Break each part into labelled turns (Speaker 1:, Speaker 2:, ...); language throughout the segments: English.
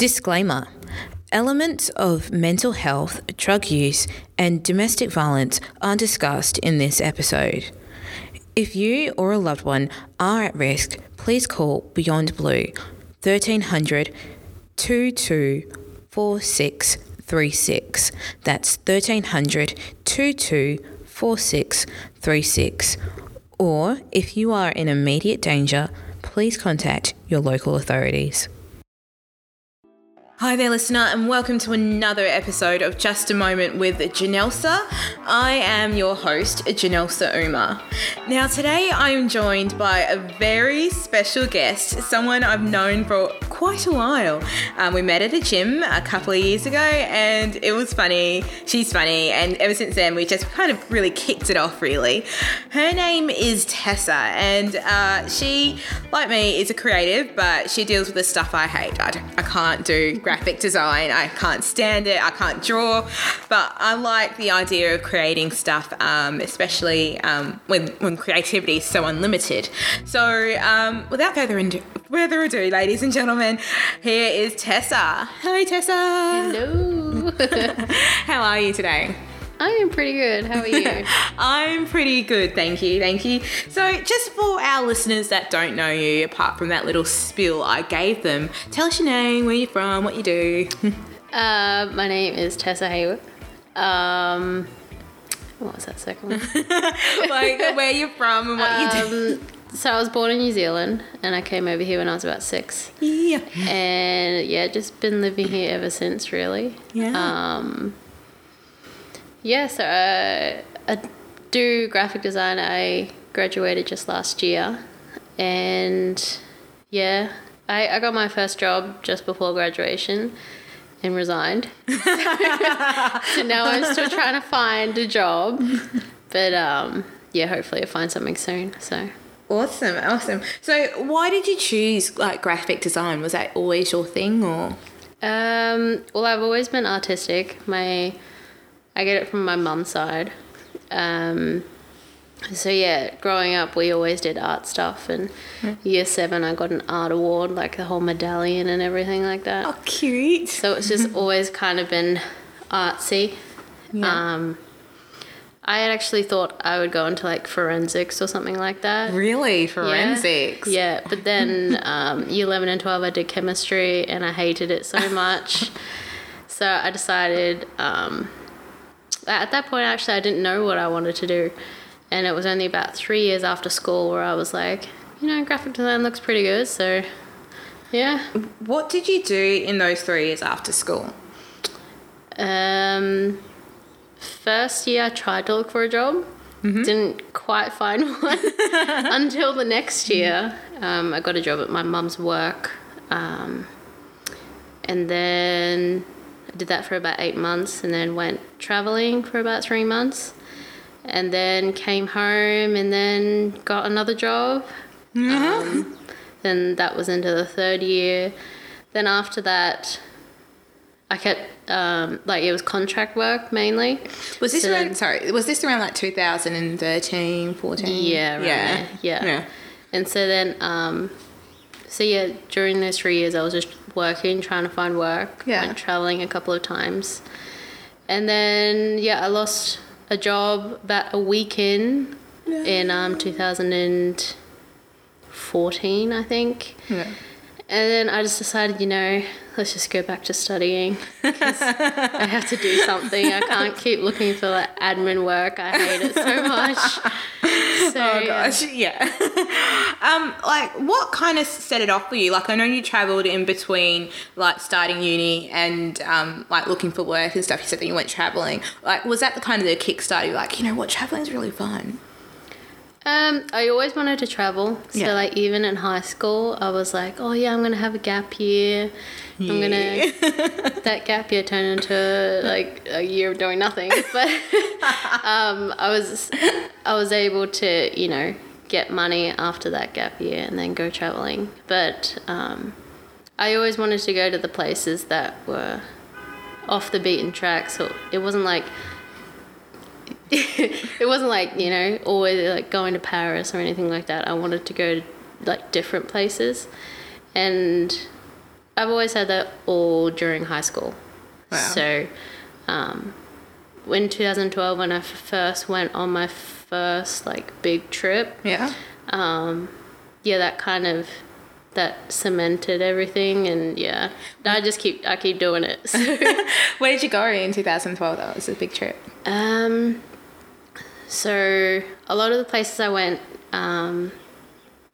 Speaker 1: Disclaimer Elements of mental health, drug use, and domestic violence are discussed in this episode. If you or a loved one are at risk, please call Beyond Blue 1300 224636. That's 1300 224636. Or if you are in immediate danger, please contact your local authorities. Hi there, listener, and welcome to another episode of Just a Moment with Janelsa. I am your host, Janelsa Uma. Now, today I am joined by a very special guest, someone I've known for quite a while. Um, we met at a gym a couple of years ago, and it was funny. She's funny, and ever since then, we just kind of really kicked it off, really. Her name is Tessa, and uh, she, like me, is a creative, but she deals with the stuff I hate. I, I can't do graphic design. I can't stand it. I can't draw. But I like the idea of creating stuff, um, especially um, when, when creativity is so unlimited. So, um, without further ado, further ado, ladies and gentlemen, here is Tessa. Hi, Tessa.
Speaker 2: Hello.
Speaker 1: How are you today?
Speaker 2: I am pretty good. How are you?
Speaker 1: I'm pretty good, thank you, thank you. So, just for our listeners that don't know you, apart from that little spill I gave them, tell us your name, where you're from, what you do.
Speaker 2: uh, my name is Tessa Hayward. Um, what was that second one?
Speaker 1: like where you're from and what you do.
Speaker 2: Um, so I was born in New Zealand, and I came over here when I was about six.
Speaker 1: Yeah.
Speaker 2: And yeah, just been living here ever since, really.
Speaker 1: Yeah.
Speaker 2: Um, yeah, so uh, I do graphic design. I graduated just last year, and yeah, I, I got my first job just before graduation and resigned. so now I'm still trying to find a job, but um, yeah, hopefully I'll find something soon. So
Speaker 1: Awesome, awesome. So, why did you choose like graphic design? Was that always your thing, or?
Speaker 2: Um, well, I've always been artistic. My, I get it from my mum's side. Um, so yeah, growing up, we always did art stuff, and year seven, I got an art award, like the whole medallion and everything like that.
Speaker 1: Oh, cute.
Speaker 2: So it's just always kind of been artsy.
Speaker 1: Yeah.
Speaker 2: Um, I had actually thought I would go into like forensics or something like that.
Speaker 1: Really,
Speaker 2: Yeah.
Speaker 1: forensics.
Speaker 2: Yeah, but then um, year 11 and 12, I did chemistry and I hated it so much. so I decided, um, at that point, actually, I didn't know what I wanted to do. And it was only about three years after school where I was like, you know, graphic design looks pretty good. So, yeah.
Speaker 1: What did you do in those three years after school?
Speaker 2: Um, first year, I tried to look for a job. Didn't quite find one until the next year. Um, I got a job at my mum's work. Um, and then I did that for about eight months and then went traveling for about three months. And then came home and then got another job. Um, then that was into the third year. Then after that, I kept um, like it was contract work mainly.
Speaker 1: Was this
Speaker 2: So
Speaker 1: around?
Speaker 2: then-
Speaker 1: sorry, was this around like 2013, 14?
Speaker 2: Yeah,
Speaker 1: yeah,
Speaker 2: yeah.
Speaker 1: yeah.
Speaker 2: And so then, um, so yeah, during those three years, I was just working, trying to find work.
Speaker 1: Yeah.
Speaker 2: Went traveling a couple of times, and then yeah, I lost a job about a week in, in um 2014, I think.
Speaker 1: Yeah.
Speaker 2: And then I just decided, you know, let's just go back to studying. 'cause I have to do something. I can't keep looking for like admin work. I hate it so much. So,
Speaker 1: Oh gosh, yeah. um, like what kind of set it off for you? Like I know you travelled in between like starting uni and um, like looking for work and stuff. You said that you went travelling. Like was that the kind of the kickstart? You're like, you know what, travelling's really fun.
Speaker 2: Um, I always wanted to travel. So
Speaker 1: Yeah.
Speaker 2: like even in high school, I was like, oh yeah, I'm gonna have a gap year. I'm gonna that gap year turned into like a year of doing nothing. But um, I was I was able to you know get money after that gap year and then go traveling. But um, I always wanted to go to the places that were off the beaten track. So it wasn't like it wasn't like you know always like going to Paris or anything like that. I wanted to go to like different places, and I've always had that all during high school.
Speaker 1: Wow.
Speaker 2: So, um, when 2012, when I first went on my first like big trip,
Speaker 1: Yeah.
Speaker 2: um, yeah, that kind of that cemented everything, and yeah, I just keep I keep doing it. So,
Speaker 1: Where did you go in 2012? That was a big trip.
Speaker 2: um, so a lot of the places I went um,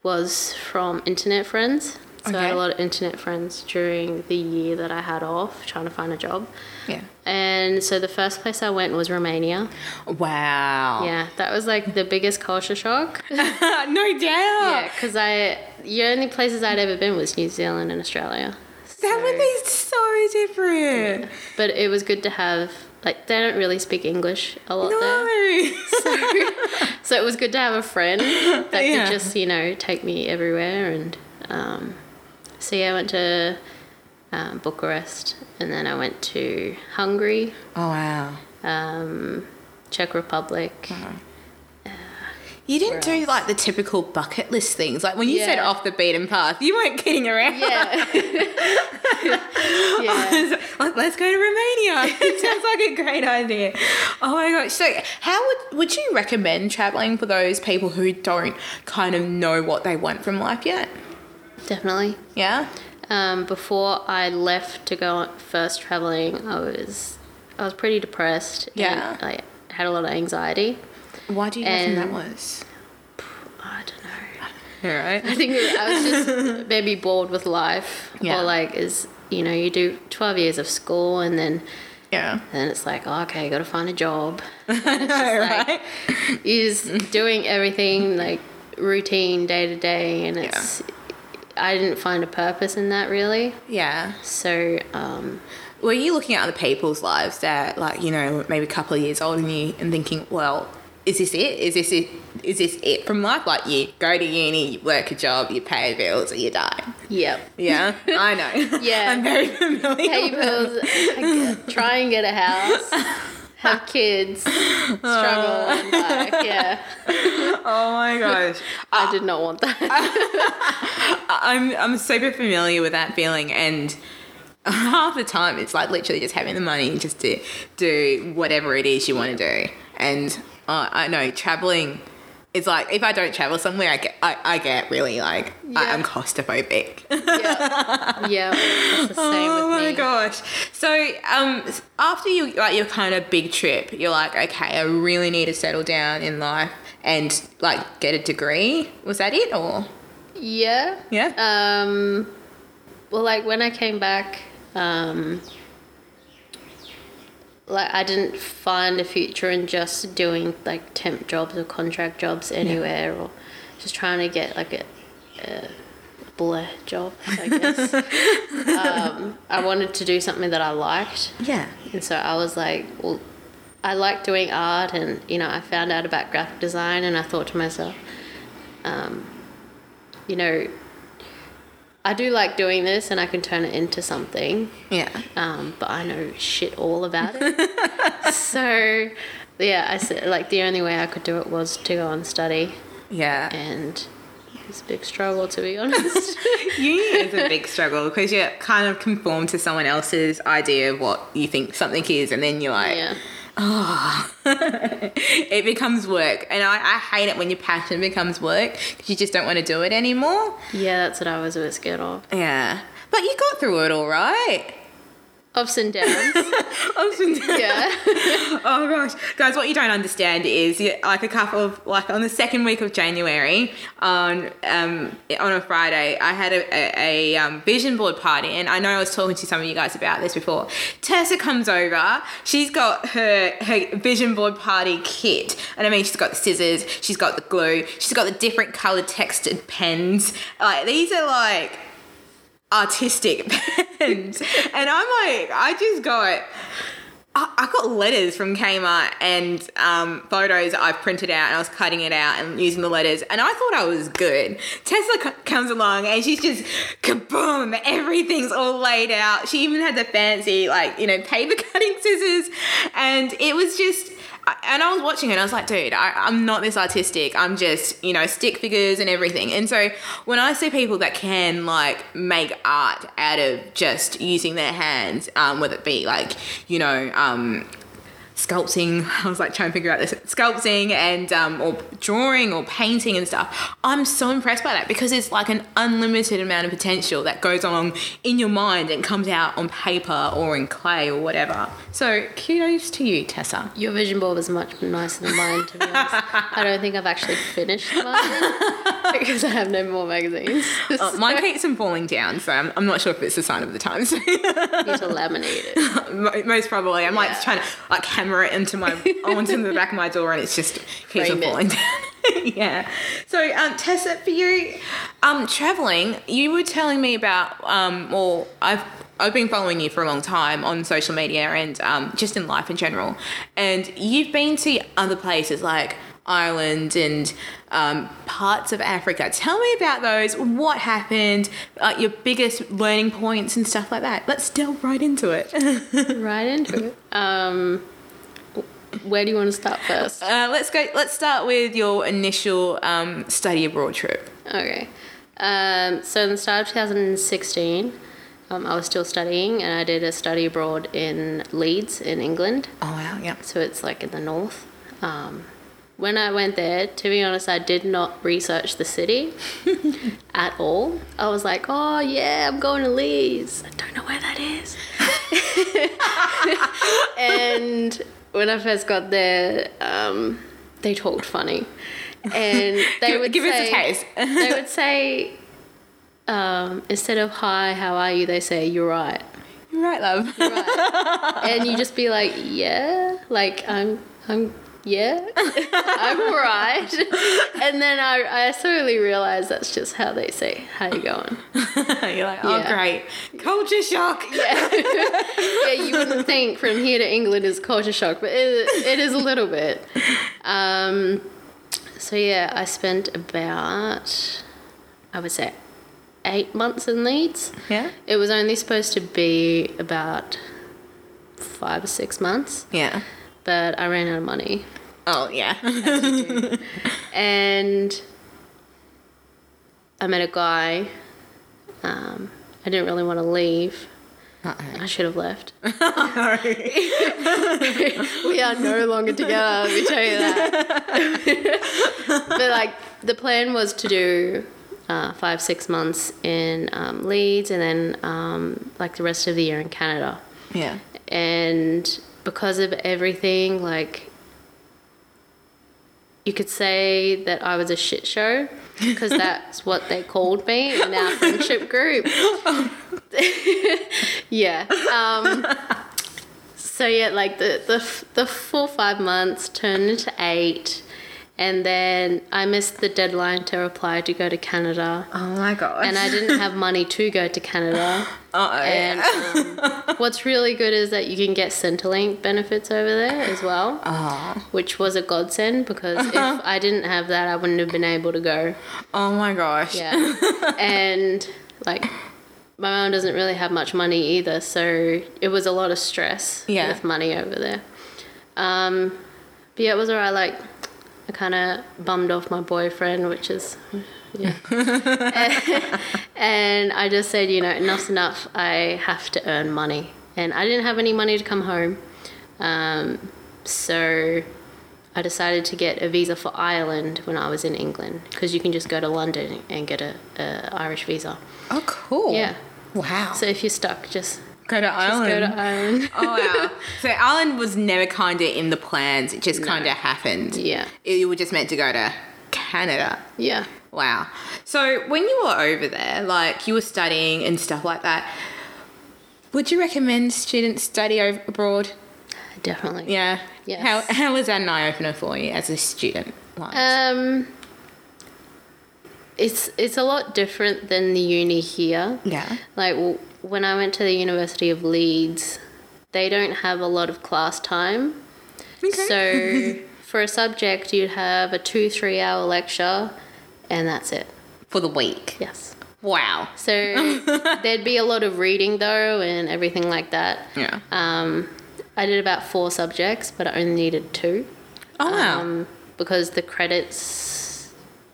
Speaker 2: was from internet friends. So I had a lot of internet friends during the year that I had off trying to find a job.
Speaker 1: Yeah.
Speaker 2: And so the first place I went was Romania.
Speaker 1: Wow.
Speaker 2: Yeah, that was like the biggest culture shock.
Speaker 1: no doubt.
Speaker 2: Yeah, because I the only places I'd ever been was New Zealand and Australia.
Speaker 1: That would be so different.
Speaker 2: But it was good to have like they don't really speak English a lot there. So, so it was good to have a friend that
Speaker 1: Yeah.
Speaker 2: could just you know take me everywhere and um, so yeah I went to um, Bucharest and then I went to Hungary,
Speaker 1: oh wow.
Speaker 2: um, Czech Republic.
Speaker 1: You didn't do like the typical bucket list things. Like when you said off the beaten path, you weren't kidding around.
Speaker 2: Yeah. yeah.
Speaker 1: like, let's go to Romania. it sounds like a great idea. Oh my gosh. So, how would would you recommend traveling for those people who don't kind of know what they want from life yet?
Speaker 2: Definitely.
Speaker 1: Yeah.
Speaker 2: Um, before I left to go first traveling, I was I was pretty depressed.
Speaker 1: Yeah.
Speaker 2: And I had a lot of anxiety.
Speaker 1: Why do you reckon that was?
Speaker 2: I don't know.
Speaker 1: All right.
Speaker 2: I think I was just maybe bored with life.
Speaker 1: Yeah.
Speaker 2: Or like is you know, you do twelve years of school and then
Speaker 1: Yeah.
Speaker 2: then it's like, oh, okay, gotta find a job.
Speaker 1: All right.
Speaker 2: Is doing everything like routine day to day and it's I didn't find a purpose in that really.
Speaker 1: Yeah.
Speaker 2: So, um,
Speaker 1: Were you looking at other people's lives that, like, you know, maybe a couple of years older than you, and thinking, well, is this it? Is this it? Is this it from life? Like, you go to uni, you work a job, you pay bills, and you die.
Speaker 2: yep.
Speaker 1: Yeah, I know.
Speaker 2: Yeah.
Speaker 1: I'm very familiar.
Speaker 2: pay
Speaker 1: with
Speaker 2: bills, try and get a house, have kids, struggle, oh. and like, yeah.
Speaker 1: Oh my gosh.
Speaker 2: I did not want that.
Speaker 1: I'm I'm super familiar with that feeling and half the time it's like literally just having the money just to do whatever it is you want to do. And uh, I know traveling it's like if I don't travel somewhere I get I, I get really like I,
Speaker 2: Yeah.
Speaker 1: I'm claustrophobic.
Speaker 2: yeah, yeah, that's the same
Speaker 1: oh my
Speaker 2: me.
Speaker 1: gosh. So um after you like your kind of big trip, you're like, okay, I really need to settle down in life and like get a degree. Was that it or
Speaker 2: Yeah.
Speaker 1: yeah?
Speaker 2: Um, well, like when I came back, um, like I didn't find a future in just doing like temp jobs or contract jobs anywhere, or just trying to get like a, a bleh job, I guess. um, I wanted to do something that I liked,
Speaker 1: yeah.
Speaker 2: and so I was like, well, I like doing art, and you know, I found out about graphic design, and I thought to myself, um, you know, I do like doing this, and I can turn it into something,
Speaker 1: Yeah.
Speaker 2: um, but I know shit all about it. so, yeah, I said like the only way I could do it was to go and study,
Speaker 1: Yeah.
Speaker 2: and it's a big struggle to be honest.
Speaker 1: Uni is a big struggle because you kind of conform to someone else's idea of what you think something is, and then you're like,
Speaker 2: yeah,
Speaker 1: oh, it becomes work. And I, I hate it when your passion becomes work because you just don't want to do it anymore.
Speaker 2: yeah, that's what I was a bit scared of.
Speaker 1: Yeah. But you got through it all right.
Speaker 2: Ups and downs.
Speaker 1: Ups and downs.
Speaker 2: yeah.
Speaker 1: Oh gosh, guys! What you don't understand is, like a couple of like on the second week of January, on um on a Friday, I had a, a, a um, vision board party, and I know I was talking to some of you guys about this before. Tessa comes over. She's got her her vision board party kit, and I mean, she's got the scissors, she's got the glue, she's got the different colored textured pens. Like these are like artistic and I'm like, I just got. I I got letters from Kmart and um, photos I've printed out, and I was cutting it out and using the letters, and I thought I was good. Tessa c- comes along and she's just kaboom! Everything's all laid out. She even had the fancy, like you know, paper cutting scissors, and it was just. And I was watching it and I was like, dude, I, I'm not this artistic. I'm just, you know, stick figures and everything. And so when I see people that can like make art out of just using their hands, um, whether it be like, you know, um, sculpting i was like trying to figure out this sculpting and um, or drawing or painting and stuff i'm so impressed by that because it's like an unlimited amount of potential that goes on in your mind and comes out on paper or in clay or whatever so kudos to you tessa
Speaker 2: Your vision board was much nicer than mine, to be honest. I don't think I've actually finished mine because I have no more magazines.
Speaker 1: Uh, mine keeps on falling down so I'm, I'm not sure if it's a sign of the times you
Speaker 2: need to laminate it.
Speaker 1: Most probably i'm like
Speaker 2: Yeah.
Speaker 1: trying to like hammer it into my onto the back of my door and it's just keeps on
Speaker 2: Frame
Speaker 1: falling down yeah so um tessa for you um traveling you were telling me about um well i've I've been following you for a long time on social media and um, just in life in general. And you've been to other places like Ireland and um, parts of Africa. Tell me about those. What happened? Uh, your biggest learning points and stuff like that. Let's delve right into it.
Speaker 2: Right into it. Um, where do you want to start first?
Speaker 1: Uh, let's go. Let's start with your initial um, study abroad trip.
Speaker 2: Okay. Um, so in the start of 2016, um, I was still studying and I did a study abroad in Leeds in England.
Speaker 1: Oh wow! Yeah.
Speaker 2: So it's like in the north. Um, when I went there, to be honest, I did not research the city at all. I was like, oh yeah, I'm going to Leeds. I don't know where that is. and when I first got there, um, they talked funny. And they
Speaker 1: Give-
Speaker 2: would
Speaker 1: give us a
Speaker 2: say,
Speaker 1: taste.
Speaker 2: they would say, um, instead of hi, how are you, they say, you're right.
Speaker 1: You're right, love.
Speaker 2: Right. and you just be like, yeah, like I'm, I'm, yeah, I'm alright. And then I, I slowly realized that's just how they say, how you going?
Speaker 1: You're like, oh
Speaker 2: Yeah.
Speaker 1: great, culture shock.
Speaker 2: Yeah, yeah. You wouldn't think from here to England is culture shock, but it, it is a little bit. Um, so yeah, I spent about, I would say, eight months in Leeds.
Speaker 1: Yeah.
Speaker 2: It was only supposed to be about five or six months,
Speaker 1: Yeah.
Speaker 2: But I ran out of money.
Speaker 1: Oh yeah.
Speaker 2: And I met a guy. Um, I didn't really want to leave.
Speaker 1: Uh-oh.
Speaker 2: I should have left. we are no longer together, let me tell you that. but like the plan was to do uh, five, six months in um, Leeds and then um, like the rest of the year in Canada.
Speaker 1: yeah.
Speaker 2: And because of everything, like you could say that I was a shit show because that's what they called me in our friendship group. yeah. Um, so yeah, like the the the full five months turned into eight, and then I missed the deadline to apply to go to Canada,
Speaker 1: Oh my god.
Speaker 2: and I didn't have money to go to Canada.
Speaker 1: Uh-oh.
Speaker 2: And um, what's really good is that you can get Centrelink benefits over there as well,
Speaker 1: oh.
Speaker 2: which was a godsend because if I didn't have that, I wouldn't have been able to go.
Speaker 1: oh my gosh.
Speaker 2: Yeah. and like my mom doesn't really have much money either, so it was a lot of stress
Speaker 1: Yeah.
Speaker 2: with money over there. Um, but yeah, it was alright. Like I kind of bummed off my boyfriend, which is yeah. and I just said, you know, enough's enough. I have to earn money, and I didn't have any money to come home. Um, so I decided to get a visa for Ireland when I was in England because you can just go to London and get a, a Irish visa.
Speaker 1: Oh cool.
Speaker 2: Yeah.
Speaker 1: Wow.
Speaker 2: So if you're stuck, just,
Speaker 1: go to
Speaker 2: just
Speaker 1: Ireland.
Speaker 2: go to Ireland.
Speaker 1: oh wow. So Ireland was never kind of in the plans. It just kind of happened.
Speaker 2: yeah.
Speaker 1: You were just meant to go to Canada.
Speaker 2: Yeah.
Speaker 1: Wow. So when you were over there, like you were studying and stuff like that, would you recommend students study abroad?
Speaker 2: Definitely.
Speaker 1: Yeah.
Speaker 2: Yes.
Speaker 1: How how was that an eye opener for you as a student? Like,
Speaker 2: Um, it's it's a lot different than the uni here.
Speaker 1: yeah.
Speaker 2: Like when I went to the University of Leeds, they don't have a lot of class time. Okay. So for a subject, you'd have a two three hour lecture, and that's it.
Speaker 1: For the week.
Speaker 2: Yes.
Speaker 1: Wow.
Speaker 2: So there'd be a lot of reading though, and everything like that.
Speaker 1: Yeah.
Speaker 2: Um, I did about four subjects, but I only needed two.
Speaker 1: Oh, wow.
Speaker 2: Um, because the credits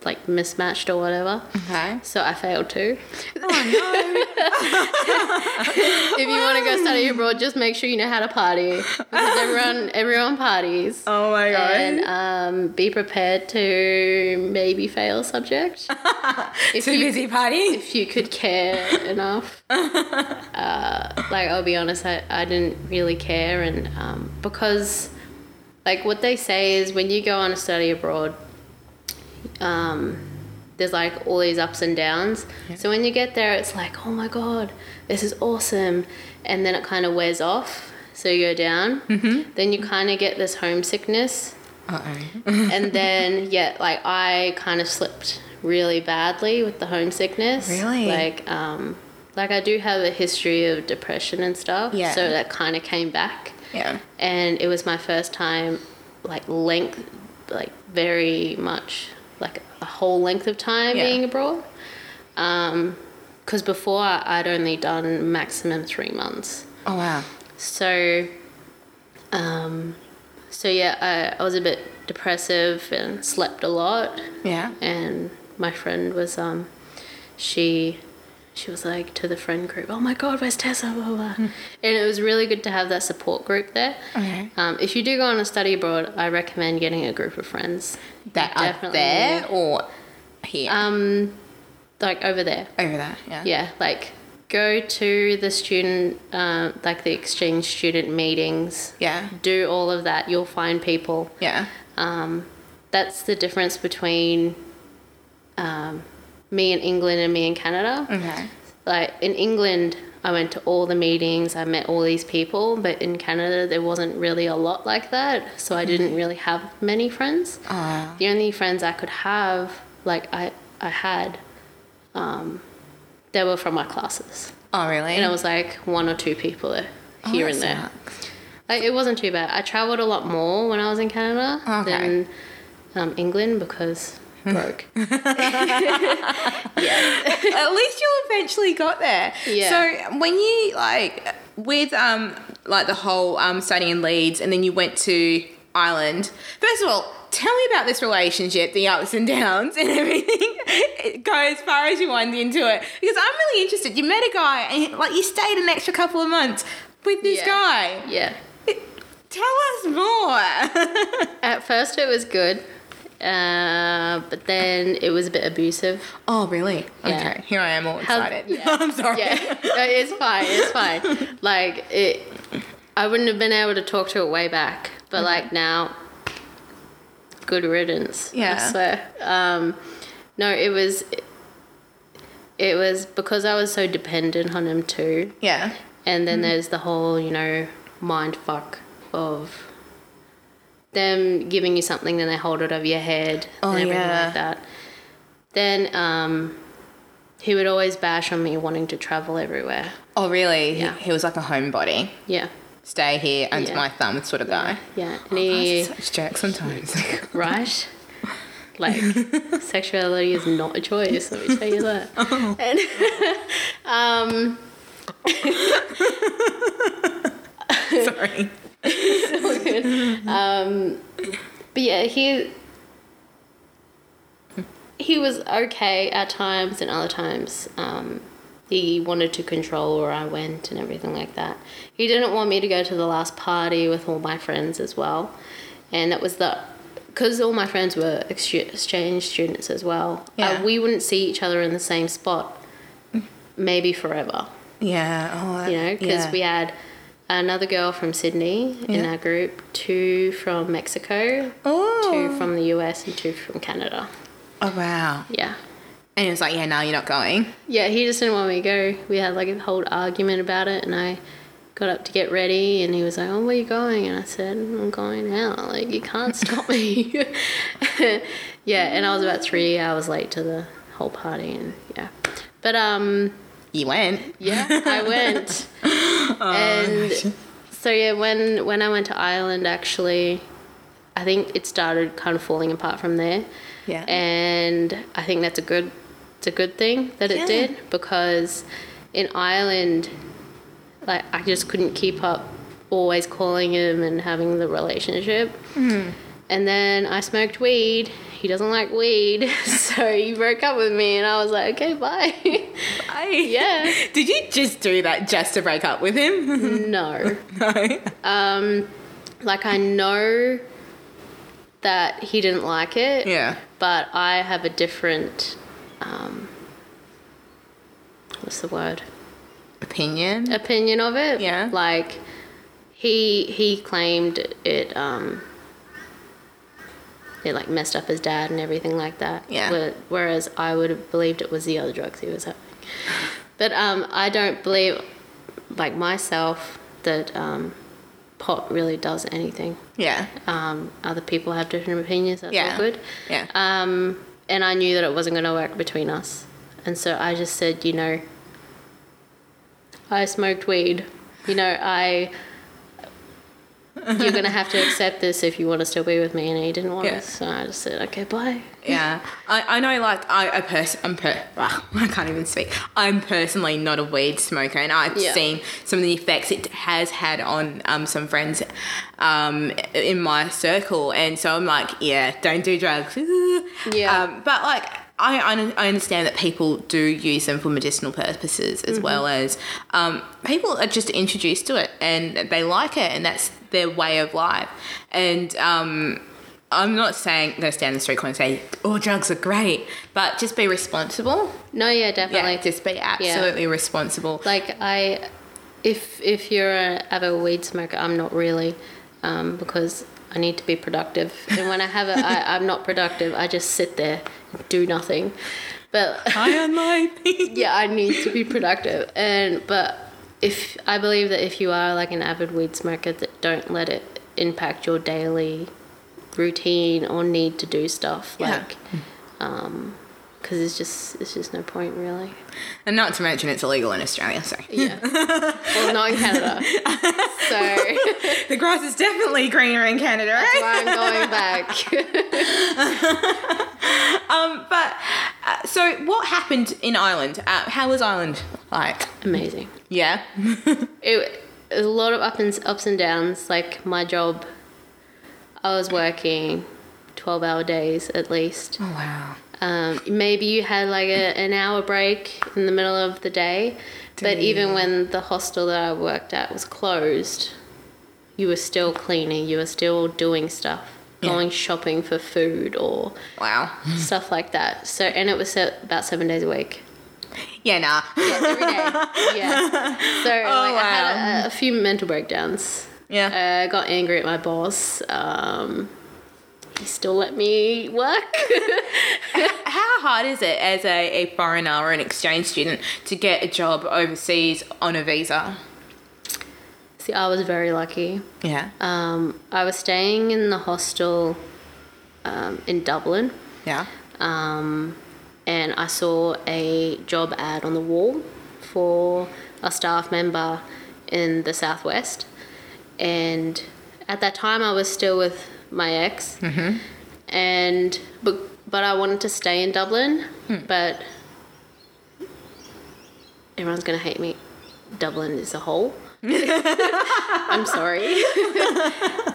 Speaker 2: like mismatched or whatever.
Speaker 1: Okay.
Speaker 2: So I failed too.
Speaker 1: Oh
Speaker 2: If you want to go study abroad, just make sure you know how to party because everyone everyone parties.
Speaker 1: Oh my god.
Speaker 2: And um, be prepared to maybe fail a subject if
Speaker 1: Too
Speaker 2: you
Speaker 1: busy party.
Speaker 2: if you could care enough. uh, like I'll be honest, I, I didn't really care, and um, because like what they say is when you go on a study abroad, um, there's like all these ups and downs. So when you get there, it's like, oh my god, this is awesome, and then it kind of wears off. So you go down,
Speaker 1: Mm-hmm.
Speaker 2: then you kind of get this homesickness
Speaker 1: Uh oh.
Speaker 2: and then yeah like i kind of slipped really badly with the homesickness
Speaker 1: Really?
Speaker 2: like um like i do have a history of depression and stuff
Speaker 1: Yeah.
Speaker 2: so that kind of came back
Speaker 1: yeah.
Speaker 2: and it was my first time like length like very much whole length of time
Speaker 1: Yeah.
Speaker 2: being abroad um because before i'd only done maximum three months
Speaker 1: Oh wow.
Speaker 2: so, um, so yeah, I, I was a bit depressive and slept a lot.
Speaker 1: Yeah.
Speaker 2: And my friend was, um, she, she was like to the friend group, "Oh my God, where's Tessa?" Blah blah. blah. And it was really good to have that support group there.
Speaker 1: Okay.
Speaker 2: Um, if you do go on a study abroad, I recommend getting a group of friends.
Speaker 1: That are there or here.
Speaker 2: Um, like over there.
Speaker 1: Over there. Yeah.
Speaker 2: Yeah, like go to the student, uh, like the exchange student meetings.
Speaker 1: Yeah.
Speaker 2: Do all of that. You'll find people.
Speaker 1: Yeah.
Speaker 2: Um, that's the difference between um, me in England and me in Canada.
Speaker 1: Okay.
Speaker 2: Like in England, I went to all the meetings, I met all these people, but in Canada, there wasn't really a lot like that. So I didn't really have many friends.
Speaker 1: Oh.
Speaker 2: The only friends I could have, like I, I had, um, they were from my classes.
Speaker 1: Oh really?
Speaker 2: And it was like one or two people
Speaker 1: Oh,
Speaker 2: here and there. Like, it wasn't too bad. I traveled a lot more when I was in Canada
Speaker 1: Okay.
Speaker 2: than um, England because broke. yeah.
Speaker 1: At least you eventually got there.
Speaker 2: Yeah.
Speaker 1: So when you like with um like the whole um studying in Leeds and then you went to Ireland. First of all, tell me about this relationship, the ups and downs and everything. Go as far as you want into it because I'm really interested. You met a guy and like you stayed an extra couple of months with this
Speaker 2: Yeah.
Speaker 1: guy.
Speaker 2: yeah.
Speaker 1: Tell us more.
Speaker 2: At first, it was good, uh, but then it was a bit abusive.
Speaker 1: oh really?
Speaker 2: Yeah.
Speaker 1: Okay. Here I am all
Speaker 2: How-
Speaker 1: excited.
Speaker 2: yeah.
Speaker 1: I'm sorry.
Speaker 2: Yeah, No, it's fine. It's fine. Like it, I wouldn't have been able to talk to it way back, but like now, good riddance.
Speaker 1: Yeah.
Speaker 2: I swear. Um, no, it was. It was because I was so dependent on him too,
Speaker 1: Yeah.
Speaker 2: and
Speaker 1: Mm-hmm.
Speaker 2: then there's the whole you know mind fuck of them giving you something, then they hold it over your head,
Speaker 1: Oh,
Speaker 2: and everything
Speaker 1: yeah.
Speaker 2: like that. Then um, he would always bash on me wanting to travel everywhere.
Speaker 1: Oh really?
Speaker 2: Yeah.
Speaker 1: He, he was like a homebody.
Speaker 2: Yeah,
Speaker 1: stay here under
Speaker 2: Yeah.
Speaker 1: my thumb sort of guy.
Speaker 2: yeah, and
Speaker 1: Guys
Speaker 2: he
Speaker 1: such jerks sometimes.
Speaker 2: right. Like sexuality is not a choice. Let me tell you that. And um,
Speaker 1: Sorry.
Speaker 2: um, but yeah, he he was okay at times, and other times um, he wanted to control where I went and everything like that. He didn't want me to go to the last party with all my friends as well, and that was the because all my friends were exchange students as well.
Speaker 1: Yeah.
Speaker 2: Uh, we wouldn't see each other in the same spot, maybe forever
Speaker 1: Yeah. Oh, that-
Speaker 2: you know, because
Speaker 1: yeah.
Speaker 2: we had another girl from Sydney in our group, two from Mexico,
Speaker 1: Oh.
Speaker 2: two from the US, and two from Canada.
Speaker 1: Oh wow.
Speaker 2: Yeah.
Speaker 1: And he was like, "Yeah, now you're not going."
Speaker 2: Yeah, he just didn't want me to go. We had like a whole argument about it, and I got up to get ready, and he was like, "Oh, where you going?" And I said, "I'm going out. Like, you can't stop me." yeah, and I was about three hours late to the whole party, and yeah. But um,
Speaker 1: You went.
Speaker 2: Yeah, I went. and so yeah, when when I went to Ireland, actually, I think it started kind of falling apart from there.
Speaker 1: Yeah.
Speaker 2: And I think that's a good it's a good thing that it
Speaker 1: Yeah.
Speaker 2: did because in Ireland, like I just couldn't keep up always calling him and having the relationship.
Speaker 1: Hmm.
Speaker 2: and then I smoked weed. He doesn't like weed, so he broke up with me, and I was like, okay, bye.
Speaker 1: I,
Speaker 2: Yeah.
Speaker 1: Did you just do that just to break up with him?
Speaker 2: no.
Speaker 1: no.
Speaker 2: Um, like I know that he didn't like it,
Speaker 1: Yeah.
Speaker 2: but I have a different. Um, what's the word?
Speaker 1: Opinion.
Speaker 2: Opinion of it.
Speaker 1: Yeah.
Speaker 2: Like he he claimed it. Um, it like messed up his dad and everything like that.
Speaker 1: Yeah.
Speaker 2: Whe- Whereas I would have believed it was the other drugs he was having. But um, I don't believe, like myself, that um, pot really does anything.
Speaker 1: Yeah.
Speaker 2: Um, other people have different opinions. That's
Speaker 1: Yeah.
Speaker 2: all good.
Speaker 1: Yeah.
Speaker 2: Um, and I knew that it wasn't going to work between us. And so I just said, you know, I smoked weed. You know, I. You're going to have to accept this if you want to still be with me. And he didn't want
Speaker 1: Yeah.
Speaker 2: to. So I just said, okay, bye.
Speaker 1: Yeah, I, I know. Like I, I pers- I'm per- I can't even speak. I'm personally not a weed smoker, and I've
Speaker 2: Yeah.
Speaker 1: seen some of the effects it has had on um, some friends um, in my circle, and so I'm like, yeah, don't do drugs.
Speaker 2: Yeah.
Speaker 1: Um, but like. I, I understand that people do use them for medicinal purposes as well as um, people are just introduced to it and they like it and that's their way of life. And um, I'm not saying go down the street corner and say all drugs are great, but just be responsible.
Speaker 2: No, yeah, definitely.
Speaker 1: Yeah, just be absolutely responsible.
Speaker 2: like I, if if you're an avid weed smoker, I'm not really, um, because I need to be productive. And when I have it, I, I'm not productive. I just sit there, do nothing. But
Speaker 1: High on life.
Speaker 2: yeah, I need to be productive. And but if I believe that if you are like an avid weed smoker, that don't let it impact your daily routine or need to do stuff
Speaker 1: Yeah.
Speaker 2: like, um, because it's just it's just no point really.
Speaker 1: and not to mention it's illegal in Australia, so
Speaker 2: Yeah. well, not in Canada. So
Speaker 1: the grass is definitely greener in Canada, right?
Speaker 2: why I'm going back.
Speaker 1: Um, but uh, so what happened in Ireland? Uh, how was Ireland like?
Speaker 2: Amazing.
Speaker 1: Yeah.
Speaker 2: It, it was a lot of up and ups and downs. Like my job, I was working twelve hour days at least.
Speaker 1: oh wow.
Speaker 2: Um, maybe you had like a, an hour break in the middle of the day, but even when the hostel that I worked at was closed, you were still cleaning. You were still doing stuff,
Speaker 1: Yeah.
Speaker 2: going shopping for food or
Speaker 1: Wow.
Speaker 2: stuff like that. So, and it was se- about seven days a week.
Speaker 1: Yeah, nah.
Speaker 2: Yeah, every day. Yeah. So like, I had a, a few mental breakdowns.
Speaker 1: Yeah.
Speaker 2: I got angry at my boss. Um, he still let me work.
Speaker 1: How hard is it as a, a foreigner or an exchange student to get a job overseas on a visa?
Speaker 2: See, I was very lucky.
Speaker 1: Yeah.
Speaker 2: Um, I was staying in the hostel um, in Dublin,
Speaker 1: Yeah.
Speaker 2: um, and I saw a job ad on the wall for a staff member in the southwest. And at that time, I was still with my ex, and but but I wanted to stay in Dublin, but everyone's gonna hate me. Dublin is a hole. I'm sorry.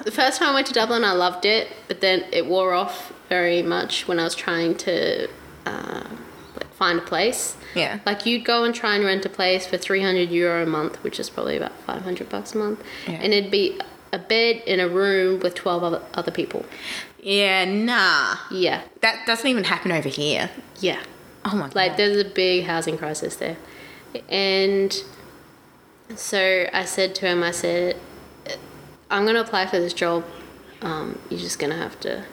Speaker 2: the first time I went to Dublin, I loved it, but then it wore off very much when I was trying to uh, like find a place.
Speaker 1: Yeah.
Speaker 2: Like you'd go and try and rent a place for 300 euro a month, which is probably about 500 bucks a month,
Speaker 1: Yeah.
Speaker 2: and it'd be a bed in a room with 12 other, other people.
Speaker 1: Yeah, nah.
Speaker 2: Yeah,
Speaker 1: That doesn't even happen over here.
Speaker 2: yeah.
Speaker 1: Oh my god.
Speaker 2: Like there's a big housing crisis there. And so I said to him, I said, I'm gonna apply for this job. Um, you're just gonna have to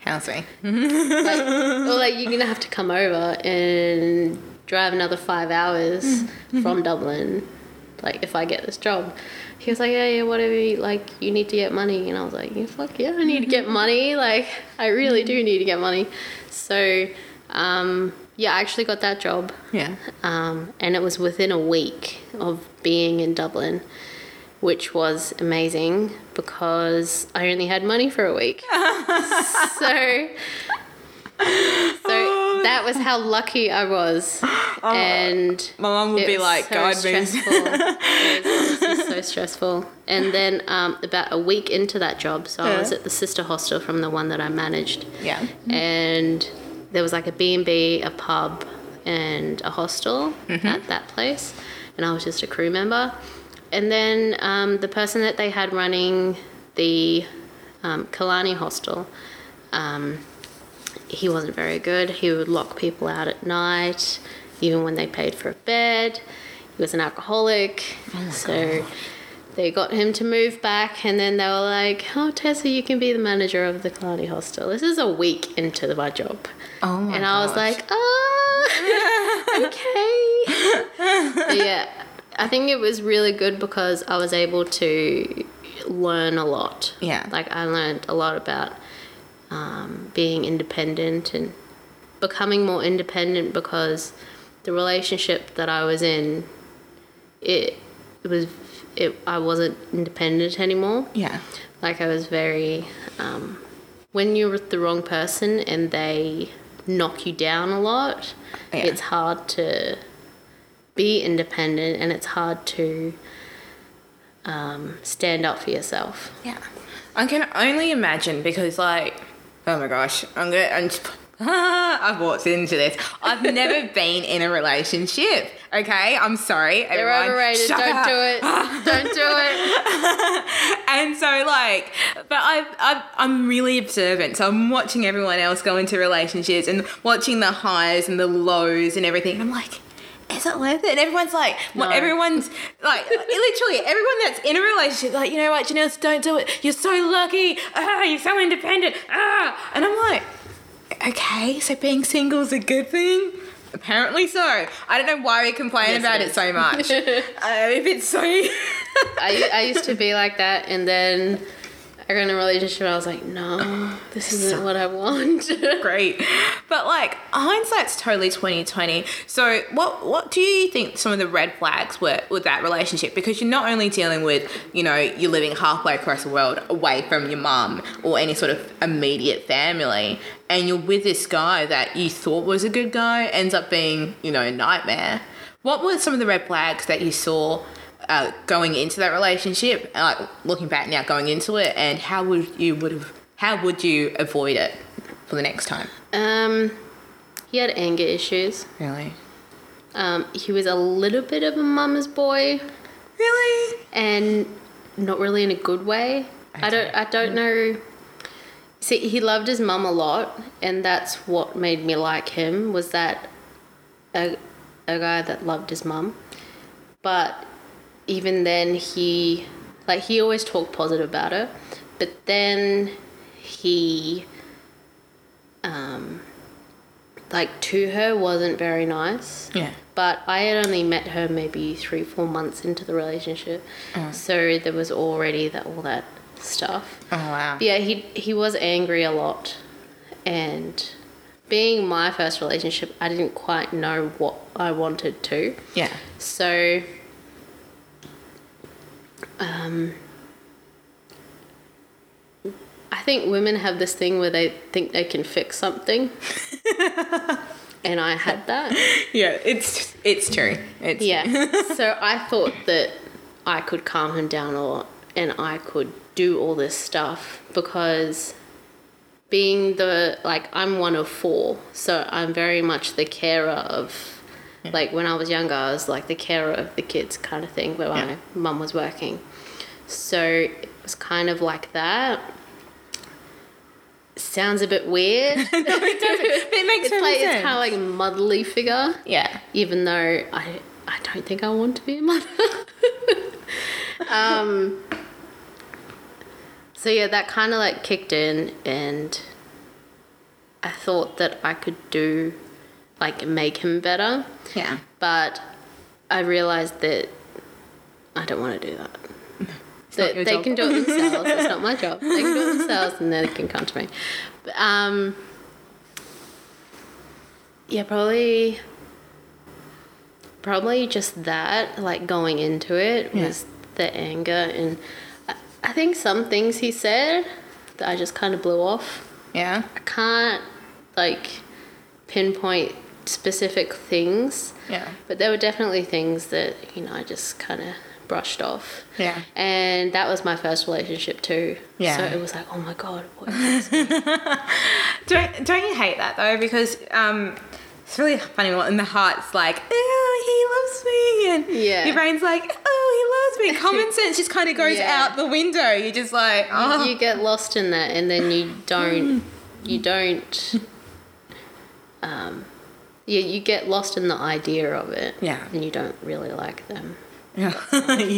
Speaker 1: housing.
Speaker 2: like, or like you're gonna have to come over and drive another five hours from Dublin, like if I get this job. He was like, yeah, yeah, whatever. You, like you need to get money, and I was like, yeah, fuck yeah, I need to get money. Like I really do need to get money. So, um, yeah, I actually got that job,
Speaker 1: Yeah.
Speaker 2: um, and it was within a week of being in Dublin. Which was amazing because I only had money for a week. so so that was how lucky I was. and
Speaker 1: My mum would be like,
Speaker 2: so
Speaker 1: God means.
Speaker 2: stressful. it was so stressful. And then um, about a week into that job, so I was at the sister hostel from the one that I managed,
Speaker 1: Yeah.
Speaker 2: and there was like a B&B, a pub, and a hostel at that place, and I was just a crew member. And then um, the person that they had running the um, Killarney hostel, um, he wasn't very good. He would lock people out at night, even when they paid for a bed. He was an alcoholic. so they got him to move back, and then they were like, Oh, Tessa, you can be the manager of the Killarney hostel. This is a week into my job.
Speaker 1: Oh my
Speaker 2: and I was like, Ah, okay. Yeah, I think it was really good because I was able to learn a lot.
Speaker 1: Yeah.
Speaker 2: Like I learned a lot about being independent and becoming more independent because the relationship that I was in, it, it was, it, I wasn't independent anymore.
Speaker 1: Yeah.
Speaker 2: Like I was very, um, when you're with the wrong person and they knock you down a lot,
Speaker 1: Yeah.
Speaker 2: it's hard to be independent and it's hard to um, stand up for yourself.
Speaker 1: Yeah. I can only imagine because, like, oh my gosh, I'm gonna. I'm just, I've walked into this. I've never been in a relationship. Okay, I'm sorry.
Speaker 2: They're
Speaker 1: everyone.
Speaker 2: overrated.
Speaker 1: Shut
Speaker 2: Don't
Speaker 1: up.
Speaker 2: do it. Don't do it.
Speaker 1: and so like but I, I i'm really observant so i'm watching everyone else go into relationships and watching the highs and the lows and everything i'm like is it worth it? And everyone's like, well, everyone's like, literally, everyone that's in a relationship, like, you know what, Janelle, don't do it. You're so lucky. Ah, you're so independent. Ah, and I'm like, okay, so being single is a good thing. Apparently so. I don't know why we complain
Speaker 2: Yes,
Speaker 1: about
Speaker 2: it
Speaker 1: it, so much. uh, if it's so.
Speaker 2: I, I used to be like that, and then I got in a relationship. I was like, no, oh, this isn't what I want.
Speaker 1: great. But like hindsight's totally twenty twenty. So what what do you think some of the red flags were with that relationship? Because you're not only dealing with, you know, you're living halfway across the world away from your mum or any sort of immediate family, and you're with this guy that you thought was a good guy, ends up being, you know, a nightmare. What were some of the red flags that you saw uh, going into that relationship? Uh, Like looking back now, going into it, and how would you would have how would you avoid it for the next time?
Speaker 2: um, he had anger issues.
Speaker 1: Really?
Speaker 2: Um, he was a little bit of a mama's boy,
Speaker 1: Really?
Speaker 2: and not really in a good way. I don't. I don't know. See, he loved his mum a lot, and that's what made me like him. Was that a a guy that loved his mum, but even then he like he always talked positive about her, but then he um like to her wasn't very nice.
Speaker 1: Yeah.
Speaker 2: But I had only met her maybe three, four months into the relationship, so there was already that all that stuff.
Speaker 1: Oh wow.
Speaker 2: Yeah, he he was angry a lot, and being my first relationship, I didn't quite know what I wanted to.
Speaker 1: Yeah.
Speaker 2: So, um, I think women have this thing where they think they can fix something, and I had that.
Speaker 1: Yeah. It's it's true. It's
Speaker 2: Yeah. so I thought that I could calm him down a lot and I could do all this stuff because being the like I'm one of four, so I'm very much the carer of like when I was younger I was like the carer of the kids kind of thing where
Speaker 1: Yeah.
Speaker 2: my mum was working. So it was kind of like that. Sounds a bit weird.
Speaker 1: no, it doesn't. But it makes
Speaker 2: it's like
Speaker 1: sense.
Speaker 2: it's kind of like a motherly figure
Speaker 1: yeah.
Speaker 2: even though I I don't think I want to be a mother. um, so yeah, that kind of like kicked in, and I thought that I could do like make him better,
Speaker 1: Yeah.
Speaker 2: but I realized that I don't want to do that. That they
Speaker 1: job.
Speaker 2: can do it themselves. it's not my job. They can do it themselves, and then they can come to me. But, um, yeah, probably. Probably just that, like going into it,
Speaker 1: Yeah.
Speaker 2: was the anger, and I, I think some things he said that I just kind of blew off.
Speaker 1: Yeah.
Speaker 2: I can't like pinpoint specific things,
Speaker 1: Yeah.
Speaker 2: but there were definitely things that you know I just kind of brushed off.
Speaker 1: Yeah.
Speaker 2: And that was my first relationship too.
Speaker 1: Yeah.
Speaker 2: So it was like, oh my god, what is?
Speaker 1: Don't don't you hate that though? Because um, it's really funny when the heart's like, oh, he loves me, and
Speaker 2: Yeah.
Speaker 1: your brain's like, oh, he loves me. Common sense just kind of goes
Speaker 2: Yeah.
Speaker 1: out the window. You're just like, oh,
Speaker 2: you get lost in that, and then you don't, you don't, um, you you get lost in the idea of it.
Speaker 1: Yeah.
Speaker 2: And you don't really like them.
Speaker 1: you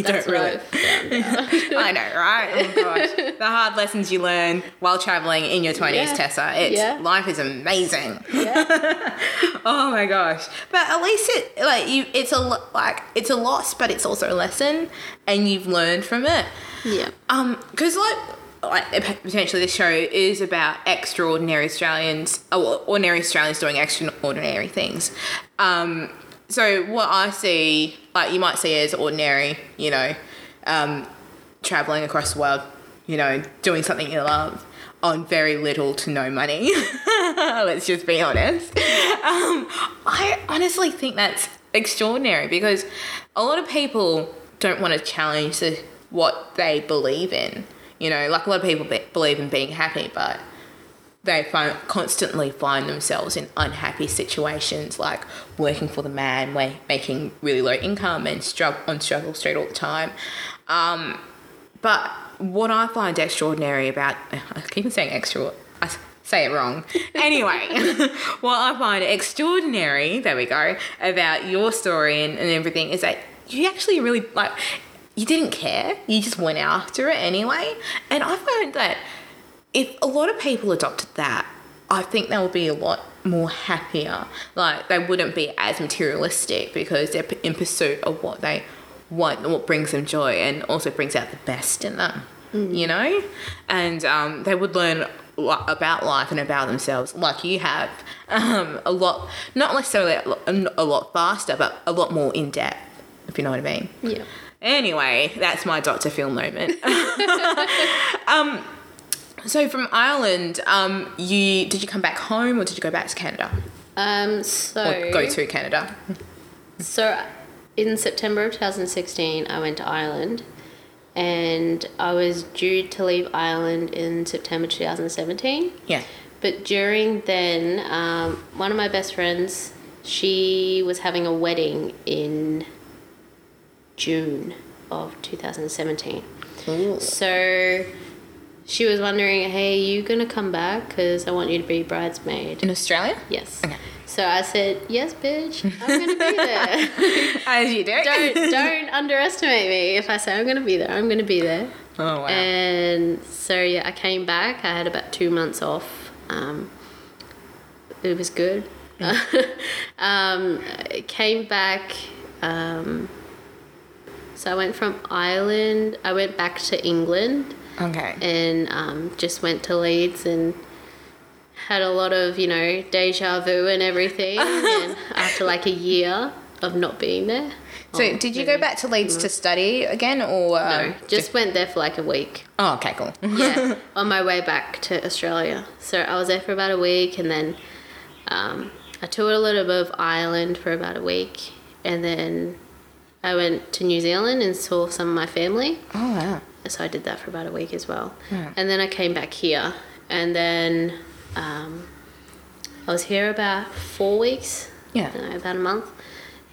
Speaker 2: That's
Speaker 1: don't really.
Speaker 2: what I've found out.
Speaker 1: I know, right? Oh gosh, the hard lessons you learn while traveling in your twenties,
Speaker 2: Yeah.
Speaker 1: Tessa. It's
Speaker 2: Yeah.
Speaker 1: life is amazing.
Speaker 2: yeah.
Speaker 1: Oh my gosh! But at least it like you, it's a like it's a loss, but it's also a lesson, and you've learned from it.
Speaker 2: Yeah.
Speaker 1: Um, because like, like potentially this show is about extraordinary Australians, or ordinary Australians doing extraordinary things. Um, so what I see, like you might see as ordinary, you know, um, traveling across the world, you know, doing something you love on very little to no money. Let's just be honest. Um, I honestly think that's extraordinary because a lot of people don't want to challenge the, what they believe in. You know, like a lot of people be, believe in being happy, but they find, constantly find themselves in unhappy situations, like working for the man, wa- making really low income and struggle on struggle street all the time. Um, but what I find extraordinary about, I keep saying extra, I say it wrong. Anyway, what I find extraordinary, there we go, about your story and, and everything is that you actually really, like, you didn't care. You just went after it anyway. And I find that if a lot of people adopted that, I think they would be a lot more happier. Like they wouldn't be as materialistic because they're in pursuit of what they want, and what brings them joy, and also brings out the best in them. You know, and um, they would learn about life and about themselves, like you have, um, a lot, not necessarily a lot- a lot faster, but a lot more in depth. If you know what I mean.
Speaker 2: Yeah.
Speaker 1: Anyway, that's my Dr. Phil moment. um, so from Ireland, um, you did you come back home or did you go back to Canada
Speaker 2: Um. So.
Speaker 1: or go to Canada?
Speaker 2: So, in September of 2016, I went to Ireland, and I was due to leave Ireland in September 2017.
Speaker 1: Yeah.
Speaker 2: But during then, um, one of my best friends, she was having a wedding in June of 2017.
Speaker 1: Ooh.
Speaker 2: So she was wondering, hey, you gonna come back? Because I want you to be bridesmaid.
Speaker 1: In Australia?
Speaker 2: Yes.
Speaker 1: Okay.
Speaker 2: So I said, yes, bitch, I'm gonna be there.
Speaker 1: As you do.
Speaker 2: don't don't underestimate me. If I say I'm gonna be there, I'm gonna be there.
Speaker 1: Oh wow.
Speaker 2: And so yeah, I came back. I had about two months off. Um, it was good. um, I came back. Um, so I went from Ireland. I went back to England
Speaker 1: okay.
Speaker 2: and um, just went to Leeds and had a lot of you know deja vu and everything. and after like a year of not being there.
Speaker 1: So
Speaker 2: Oh,
Speaker 1: did you
Speaker 2: maybe-
Speaker 1: go back to Leeds to study again or um,
Speaker 2: No, just went there for like a week.
Speaker 1: Oh, okay, cool.
Speaker 2: yeah, on my way back to Australia. So I was there for about a week, and then um, I toured a little bit of Ireland for about a week, and then I went to New Zealand and saw some of my family.
Speaker 1: oh wow.
Speaker 2: So I did that for about a week as well,
Speaker 1: Yeah.
Speaker 2: and then I came back here, and then um, I was here about four weeks,
Speaker 1: Yeah.
Speaker 2: no, about a month,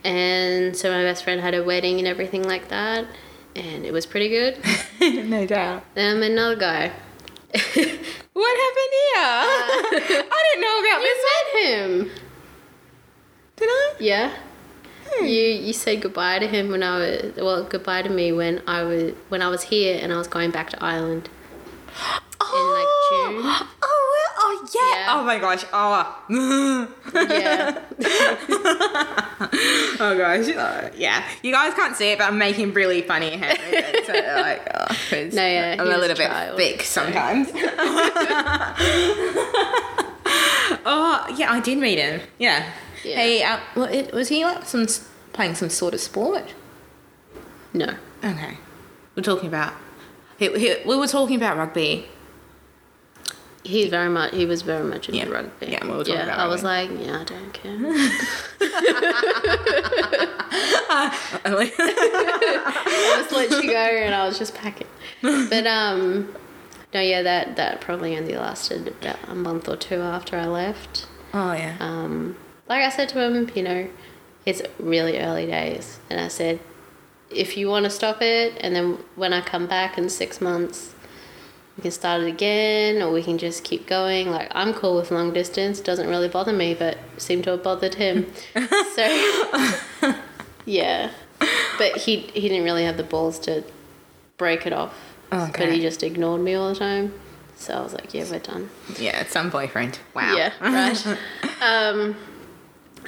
Speaker 2: and so my best friend had a wedding and everything like that, and it was pretty good.
Speaker 1: no doubt.
Speaker 2: then I met another guy.
Speaker 1: What happened here? Uh, I didn't know about
Speaker 2: You
Speaker 1: this.
Speaker 2: met him.
Speaker 1: Did I?
Speaker 2: Yeah. You you said goodbye to him when I was well goodbye to me when I was when I was here and I was going back to Ireland.
Speaker 1: Oh,
Speaker 2: June.
Speaker 1: oh, well, oh yeah.
Speaker 2: Yeah.
Speaker 1: Oh my gosh. Oh.
Speaker 2: Yeah.
Speaker 1: oh gosh. Uh, yeah. You guys can't see it, but I'm making really funny hand movements. so, like, oh, 'cause
Speaker 2: No, yeah,
Speaker 1: I'm a little
Speaker 2: a
Speaker 1: bit
Speaker 2: child,
Speaker 1: thick
Speaker 2: so-
Speaker 1: sometimes. oh yeah, I did meet him. Yeah.
Speaker 2: Yeah.
Speaker 1: Hey, uh, it- was he like some s- playing some sort of sport?
Speaker 2: No.
Speaker 1: Okay. We're talking about. He, he, we were talking about rugby.
Speaker 2: He's very much. He was very much into
Speaker 1: Yeah.
Speaker 2: rugby.
Speaker 1: Yeah, we'll talk
Speaker 2: yeah.
Speaker 1: about
Speaker 2: I was like, yeah, I don't care. I just let you go, and I was just packing. But um, no, yeah, that that probably only lasted about a month or two after I left.
Speaker 1: oh yeah.
Speaker 2: Um, like I said to him, you know, it's really early days, and I said, if you want to stop it, and then when I come back in six months, we can start it again, or we can just keep going. Like I'm cool with long distance; doesn't really bother me, but seemed to have bothered him. so, yeah, but he he didn't really have the balls to break it off.
Speaker 1: Okay.
Speaker 2: But he just ignored me all the time. So I was like, yeah, we're done.
Speaker 1: yeah, it's some boyfriend. Wow.
Speaker 2: Yeah, right. um,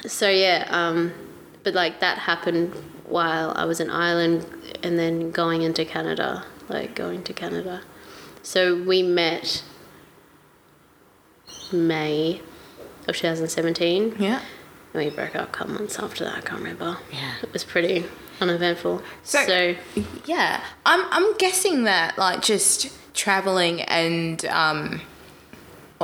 Speaker 2: so yeah, um, but like that happened while I was in Ireland and then going into Canada, like going to Canada. So we met May of 2017
Speaker 1: yeah.
Speaker 2: and we broke up a couple months after that. I can't remember.
Speaker 1: Yeah.
Speaker 2: It was pretty uneventful.
Speaker 1: So-
Speaker 2: so
Speaker 1: Yeah, I'm I'm guessing that like just traveling and um,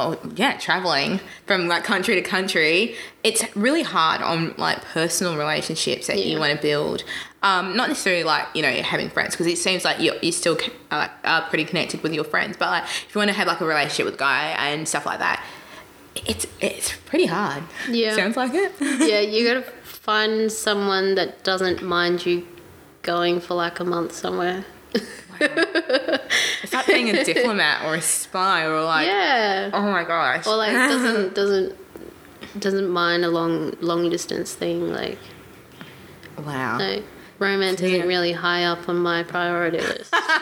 Speaker 1: well, yeah, traveling from like country to country, it's really hard on like personal relationships that you want to build. Um, not necessarily like you know having friends because it seems like you're, you still uh, are pretty connected with your friends, but like if you want to have like a relationship with a guy and stuff like that, it's it's pretty hard.
Speaker 2: Yeah.
Speaker 1: sounds like it.
Speaker 2: yeah, you gotta find someone that doesn't mind you going for like a month somewhere.
Speaker 1: It's like being a diplomat or a spy or like
Speaker 2: yeah.
Speaker 1: oh my gosh.
Speaker 2: or like doesn't doesn't doesn't mind a long long distance thing like
Speaker 1: wow.
Speaker 2: no romance isn't really high up on my priority list
Speaker 1: After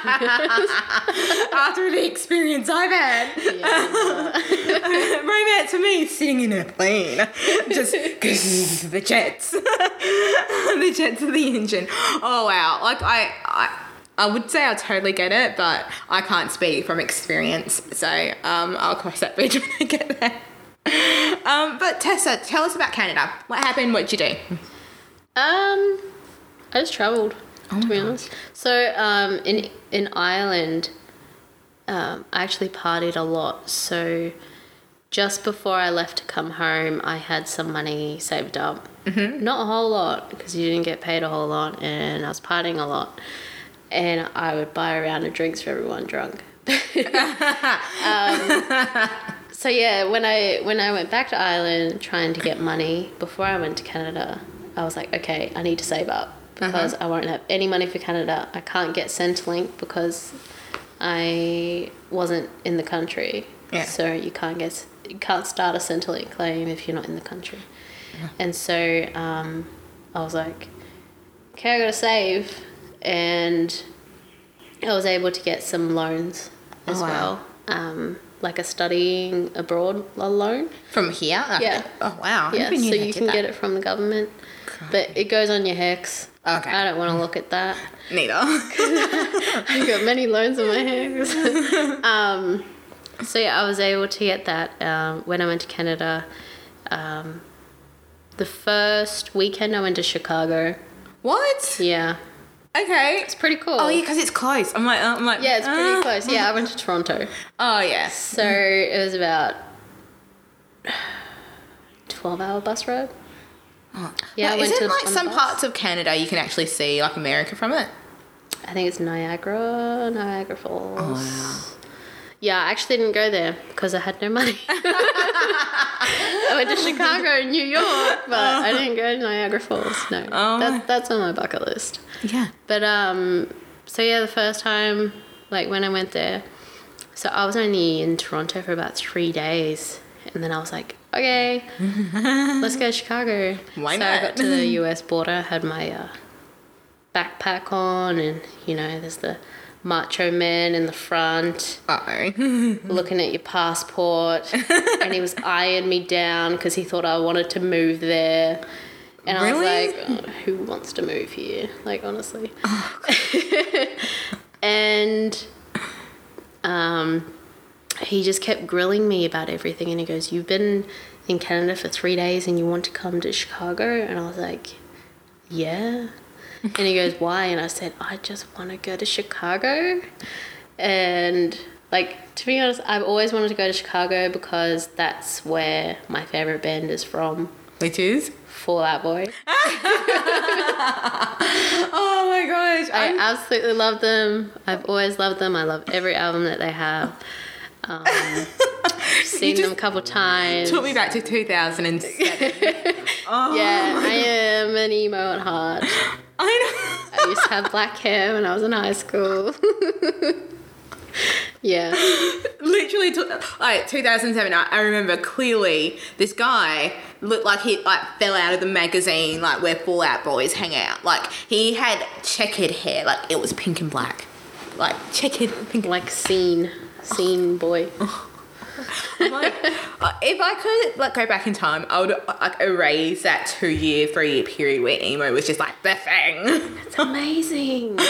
Speaker 1: the experience I've had,
Speaker 2: yeah,
Speaker 1: romance for me is sitting in a plane, just the jets, the jets of the engine. Oh wow! Like I, I, I would say I totally get it, but I can't speak from experience, so um, I'll cross that bridge when I get there. Um, but Tessa, tell us about Canada. What happened? What'd you do?
Speaker 2: um i just traveled
Speaker 1: Oh
Speaker 2: to be
Speaker 1: gosh.
Speaker 2: honest so um in in ireland um i actually partied a lot so just before i left to come home i had some money saved up mm-hmm. not a whole lot because you didn't get paid a whole lot and i was partying a lot and i would buy a round of drinks for everyone drunk. Um, so yeah when i when i went back to ireland trying to get money before i went to canada i was like okay i need to save up because i won't have any money for canada. I can't get centrelink because i wasn't in the country.
Speaker 1: Yeah.
Speaker 2: so you can't get you can't start a centrelink claim if you're not in the country. Yeah. and so um, i was like okay i gotta save and i was able to get some loans as
Speaker 1: Oh, wow.
Speaker 2: well um, like a studying abroad loan
Speaker 1: From here?
Speaker 2: Yeah.
Speaker 1: Oh wow!
Speaker 2: Yeah, so you can
Speaker 1: that.
Speaker 2: get it from the government, but it goes on your HECS.
Speaker 1: Okay.
Speaker 2: I don't want to look at that.
Speaker 1: Neither.
Speaker 2: I've got many loans on my HECS. um, so yeah, I was able to get that um, when I went to Canada. Um, the first weekend I went to Chicago.
Speaker 1: what?
Speaker 2: Yeah,
Speaker 1: Okay.
Speaker 2: it's pretty cool.
Speaker 1: Oh yeah, because it's close. I'm like, I'm like.
Speaker 2: Yeah, it's pretty
Speaker 1: ah.
Speaker 2: close. Yeah, I went to Toronto.
Speaker 1: Oh yes.
Speaker 2: So it was about twelve hour bus ride. Yeah, I
Speaker 1: Now, isn't like some parts of Canada you can actually see like America from it?
Speaker 2: I think it's Niagara, Niagara Falls.
Speaker 1: Oh, wow.
Speaker 2: Yeah, I actually didn't go there because I had no money. I went to Chicago and New York, but I didn't go to Niagara Falls. No,
Speaker 1: Oh.
Speaker 2: that, that's on my bucket list.
Speaker 1: Yeah.
Speaker 2: But um, so yeah, the first time, like when I went there, so I was only in Toronto for about three days, and then I was like, okay, let's go to Chicago.
Speaker 1: Why
Speaker 2: so I got to the U.S. border, had my uh, backpack on, and you know, there's the macho man in the front looking at your passport, and he was eyeing me down because he thought I wanted to move there. And I was
Speaker 1: Really?
Speaker 2: like, "Oh, who wants to move here? Like, honestly. Oh, and um, he just kept grilling me about everything. And he goes, You've been in Canada for three days and you want to come to Chicago? And I was like, Yeah. And he goes, Why? And I said, I just want to go to Chicago. And like to be honest, I've always wanted to go to Chicago because that's where my favorite band is from,
Speaker 1: Which is?
Speaker 2: Fall Out Boy.
Speaker 1: Oh my gosh.
Speaker 2: I
Speaker 1: I'm-
Speaker 2: absolutely love them. I've always loved them. I love every album that they have. Um, seen them a couple times.
Speaker 1: took me back to 2007. oh,
Speaker 2: Yeah, I am an emo at heart.
Speaker 1: I
Speaker 2: I used to have black hair when I was in high school. yeah.
Speaker 1: Literally, like 2007. I, I remember clearly this guy looked like he like fell out of the magazine, like where Fallout Boys hang out. Like he had checkered hair, like it was pink and black, like checkered pink.
Speaker 2: Like scene, scene boy.
Speaker 1: I'm like, uh, if I could like go back in time, I would like erase that two year, three year period where emo was just like the thing.
Speaker 2: It's amazing.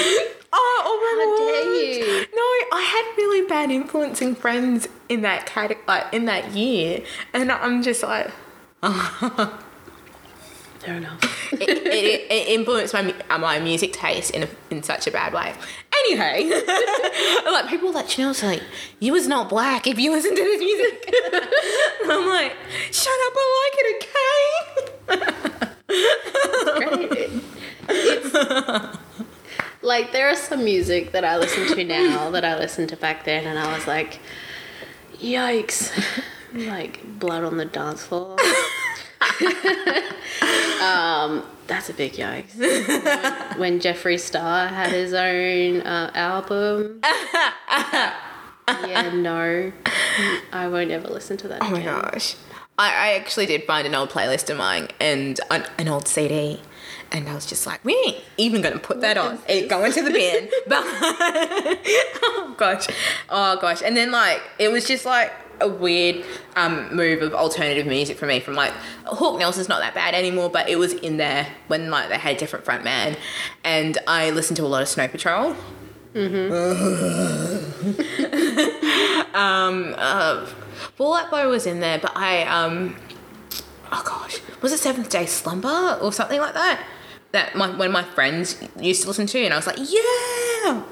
Speaker 1: Oh, oh my
Speaker 2: How dare you.
Speaker 1: No, I had really bad influencing friends in that cat like in that year, and I'm just like,
Speaker 2: Fair enough.
Speaker 1: it, it, it influenced my mu- uh, my music taste in a, in such a bad way. Anyway, like people like Chanel say, like, you was not black if you listen to this music. I'm like, shut up, I like it, okay?
Speaker 2: It's like there is some music that I listen to now that I listened to back then, and I was like, "Yikes!" like blood on the dance floor. Um, that's a big yikes. when, when Jeffree Star had his own uh, album. yeah, no, I won't ever listen to that.
Speaker 1: Oh my gosh. I, I actually did find an old playlist of mine and an, an old CD. And I was just like, we ain't even gonna put that on. It go into the bin. But oh gosh. Oh gosh. And then like it was just like a weird um, move of alternative music for me from like Hawk Nelson's not that bad anymore, but it was in there when like they had a different front man. And I listened to a lot of Snow Patrol. Mm-hmm. um uh, Fall Out Boy was in there, but I um oh gosh, was it Seventh Day Slumber or something like that? That my when my friends used to listen to, and I was like, yeah.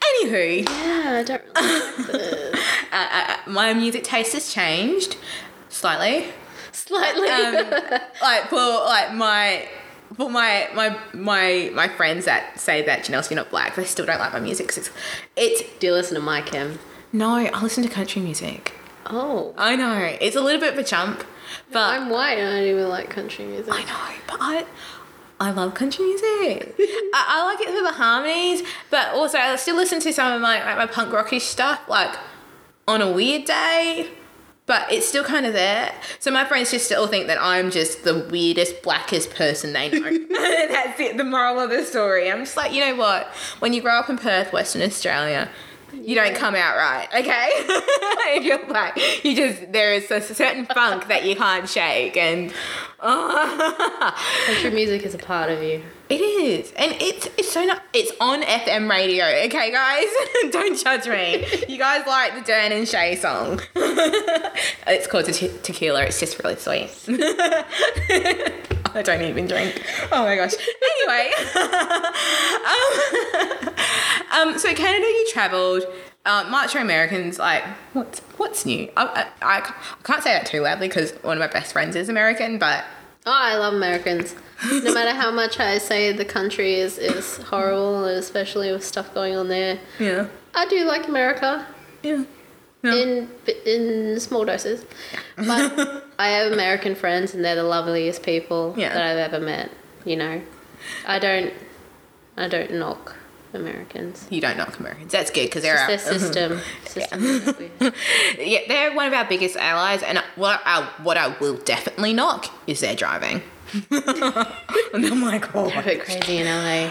Speaker 1: Anywho,
Speaker 2: Yeah, I don't really like this.
Speaker 1: uh, uh, my music taste has changed slightly.
Speaker 2: Slightly.
Speaker 1: Um, like for like my for my my my my friends that say that Janelle's you're not black, they still don't like my music. it's, it's
Speaker 2: Do you listen to My Kim?
Speaker 1: no, I listen to country music.
Speaker 2: Oh.
Speaker 1: I know it's a little bit of a jump, but
Speaker 2: I'm white and I don't even like country music.
Speaker 1: I know, but I I love country music. I, I like it for the harmonies, but also I still listen to some of my like my punk rockish stuff like on a weird day. But it's still kind of there. So my friends just still think that I'm just the weirdest, blackest person they know. That's it, the moral of the story. I'm just like, you know what? When you grow up in Perth, Western Australia, you don't come out right, okay? if you're black, you just there is a certain funk that you can't shake, and
Speaker 2: Country music is a part of you.
Speaker 1: It is, and it's it's so not. It's on FM radio, okay, guys. don't judge me. You guys like the Dan and Shay song? it's called te- Tequila. It's just really sweet. I don't even drink. Oh my gosh. Anyway, um, um, so Canada, you travelled. Uh, Macho Americans, like, what's what's new? I, I, I can't say that too loudly because one of my best friends is American, but
Speaker 2: Oh, I love Americans. No matter how much I say the country is, is horrible, especially with stuff going on there,
Speaker 1: yeah,
Speaker 2: I do like America
Speaker 1: yeah. Yeah.
Speaker 2: in in small doses. But I have American friends, and they're the loveliest people
Speaker 1: Yeah.
Speaker 2: that I've ever met. You know, I don't I don't knock Americans.
Speaker 1: You don't knock Americans. That's good because they're our,
Speaker 2: their system. system
Speaker 1: yeah, they're one of our biggest allies, and what I what I will definitely knock is their driving. and I'm like, oh,
Speaker 2: They're a bit crazy in LA.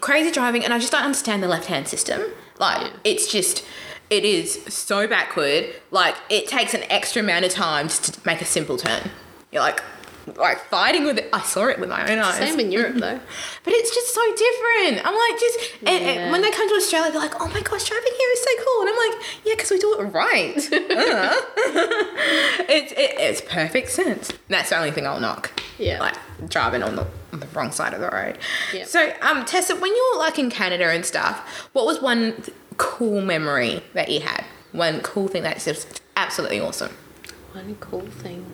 Speaker 1: crazy driving, and I just don't understand the left hand system. Like,
Speaker 2: Yeah.
Speaker 1: it's just. It is so backward. Like it takes an extra amount of time just to make a simple turn. You're like, like fighting with it. I saw it with my own eyes.
Speaker 2: Same in Europe though.
Speaker 1: But it's just so different. I'm like, just and, and when they come to Australia, they're like, "Oh my gosh, driving here is so cool," and I'm like, "Yeah, because we do it right." Uh. it's it, it's perfect sense. That's the only thing I'll knock.
Speaker 2: Yeah.
Speaker 1: like driving on the, on the wrong side of the road.
Speaker 2: Yeah.
Speaker 1: So, um, Tessa, when you were like in Canada and stuff, what was one th- cool memory that you had? One cool thing that's just absolutely awesome.
Speaker 2: One cool thing.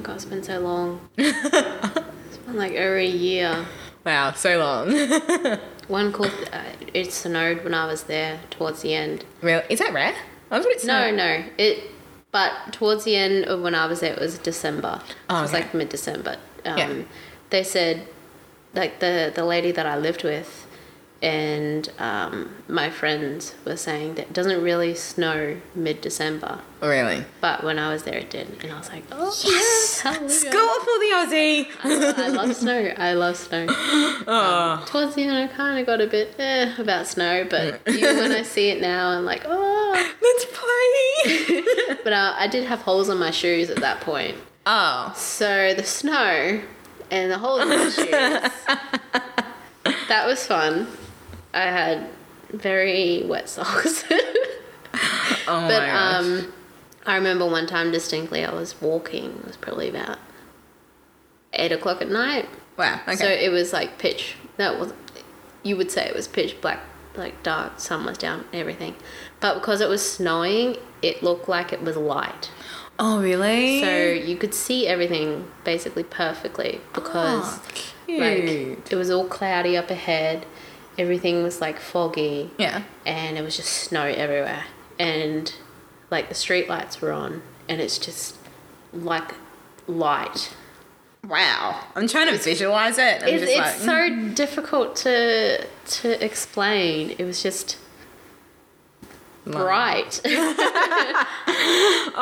Speaker 2: My god, it's been so long. it's been like over a year.
Speaker 1: Wow, so long.
Speaker 2: One cool. Th- uh, it snowed when I was there towards the end.
Speaker 1: really? Is that rare? I thought it's
Speaker 2: No, no. It. But towards the end of when I was there, it was December.
Speaker 1: Oh,
Speaker 2: it was
Speaker 1: okay.
Speaker 2: like mid December. Um,
Speaker 1: Yeah.
Speaker 2: They said, like the the lady that I lived with, and um, my friends were saying that it doesn't really snow mid December.
Speaker 1: Really?
Speaker 2: But when I was there, it did, and I was like, "Oh
Speaker 1: Yes!
Speaker 2: hallelujah.
Speaker 1: Score for the Aussie!
Speaker 2: I, I love snow. I love snow.
Speaker 1: Oh.
Speaker 2: Towards the end, I kind of got a bit eh, about snow, but even when I see it now, I'm like, oh.
Speaker 1: Let's play!
Speaker 2: But uh, I did have holes in my shoes at that point.
Speaker 1: oh.
Speaker 2: So the snow and the holes in my shoes, that was fun. I had very wet socks.
Speaker 1: Oh
Speaker 2: But
Speaker 1: my gosh.
Speaker 2: um, I remember one time distinctly, I was walking. It was probably about eight o'clock at night.
Speaker 1: wow, okay.
Speaker 2: So it was like pitch. That was, you would say it was pitch black, like dark. Sun was down, everything. But because it was snowing, it looked like it was light.
Speaker 1: oh, really?
Speaker 2: So you could see everything basically perfectly because
Speaker 1: Oh,
Speaker 2: like it was all cloudy up ahead. Everything was like foggy
Speaker 1: yeah.
Speaker 2: and it was just snow everywhere and like the street lights were on and it's just like light
Speaker 1: Wow. I'm trying to visualize it. I'm
Speaker 2: it's,
Speaker 1: just
Speaker 2: it's
Speaker 1: like,
Speaker 2: so mm. difficult to to explain it was just bright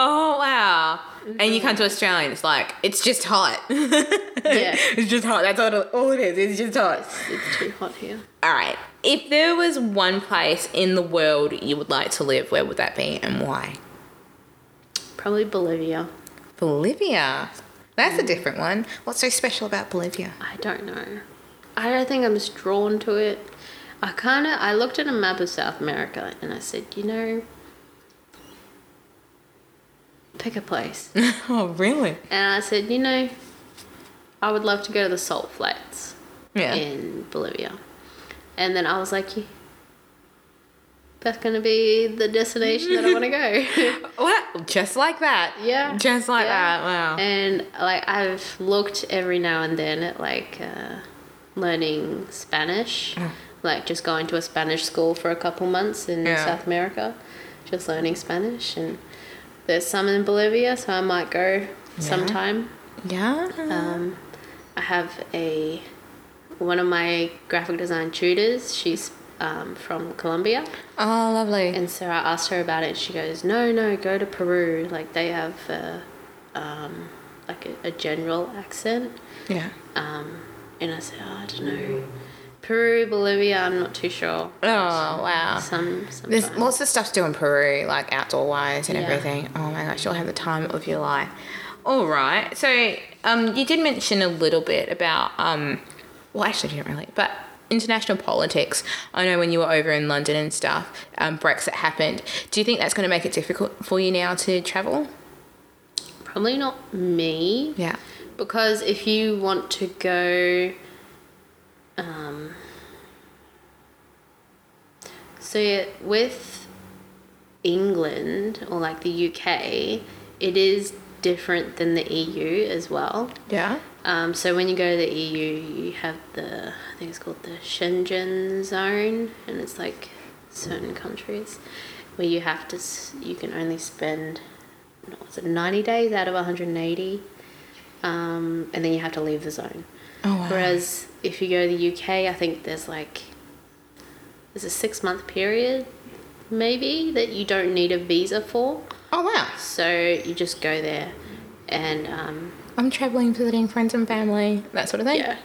Speaker 1: Oh wow! And you come to Australia, and it's like it's just hot.
Speaker 2: Yeah.
Speaker 1: it's just hot. That's all, it- all it is. It's just hot.
Speaker 2: it's too hot here
Speaker 1: All right. If there was one place in the world you would like to live, where would that be, and why?
Speaker 2: probably bolivia
Speaker 1: Bolivia. That's a mm. different one. What's so special about Bolivia?
Speaker 2: i don't know i don't think i'm just drawn to it i kind of i looked at a map of south america and i said you know pick a place
Speaker 1: oh, really?
Speaker 2: and i said you know i would love to go to the salt flats
Speaker 1: Yeah.
Speaker 2: in Bolivia. And then I was like, "Yeah, that's going to be the destination that I want to go.
Speaker 1: Well, just like that.
Speaker 2: yeah.
Speaker 1: Just like
Speaker 2: yeah.
Speaker 1: that. Wow.
Speaker 2: And like I've looked every now and then at like uh, learning Spanish,
Speaker 1: Mm.
Speaker 2: like just going to a Spanish school for a couple months in
Speaker 1: Yeah.
Speaker 2: South America, just learning Spanish. And there's some in Bolivia, so I might go sometime.
Speaker 1: yeah.
Speaker 2: Um, I have a one of my graphic design tutors. She's um, from Colombia,
Speaker 1: oh, lovely.
Speaker 2: and so I asked her about it. And she goes, "No, no, go to Peru. Like they have uh, um, like a, a general accent."
Speaker 1: yeah.
Speaker 2: Um, and I said, oh, "I don't know, Peru, Bolivia. I'm not too sure."
Speaker 1: Oh, wow.
Speaker 2: Some, some
Speaker 1: There's lots of stuff to do in Peru, like outdoor wise and
Speaker 2: Yeah.
Speaker 1: everything. Oh my gosh, you'll have the time of your life. All right. So, um, you did mention a little bit about, um, well, actually, you didn't really, but international politics. I know when you were over in London and stuff, um, Brexit happened. Do you think that's going to make it difficult for you now to travel?
Speaker 2: probably not me.
Speaker 1: Yeah.
Speaker 2: Because if you want to go, um, so yeah, with England or like the UK, it is different than the EU as well.
Speaker 1: Yeah.
Speaker 2: Um, so when you go to the EU, you have the I think it's called the Schengen zone, and it's like certain countries where you have to you can only spend what was it ninety days out of one hundred and eighty, um, and then you have to leave the zone.
Speaker 1: Oh, wow.
Speaker 2: Whereas if you go to the UK, I think there's like there's a six month period maybe that you don't need a visa for.
Speaker 1: Oh, wow.
Speaker 2: So you just go there, and um,
Speaker 1: I'm traveling, visiting friends and family, that sort of thing.
Speaker 2: yeah.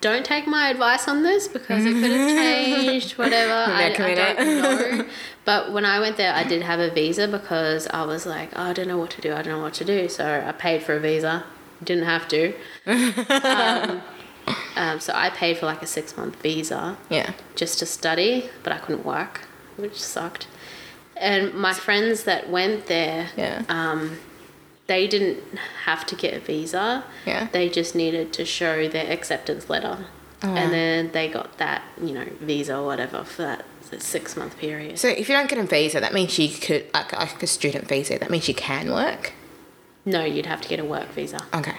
Speaker 2: Don't take my advice on this because it could have changed, whatever. I, I don't know. But when I went there, I did have a visa because I was like, oh, I don't know what to do. I don't know what to do. So I paid for a visa. Didn't have to. um, um, so I paid for like a six month visa
Speaker 1: Yeah.
Speaker 2: just to study, but I couldn't work, which sucked. And my friends that went there,
Speaker 1: Yeah.
Speaker 2: um, they didn't have to get a visa.
Speaker 1: Yeah.
Speaker 2: They just needed to show their acceptance letter.
Speaker 1: wow.
Speaker 2: and then they got that you know visa or whatever for that six month period.
Speaker 1: So if you don't get a visa, that means you could like, like a student visa. That means you can work.
Speaker 2: No, you'd have to get a work visa.
Speaker 1: Okay.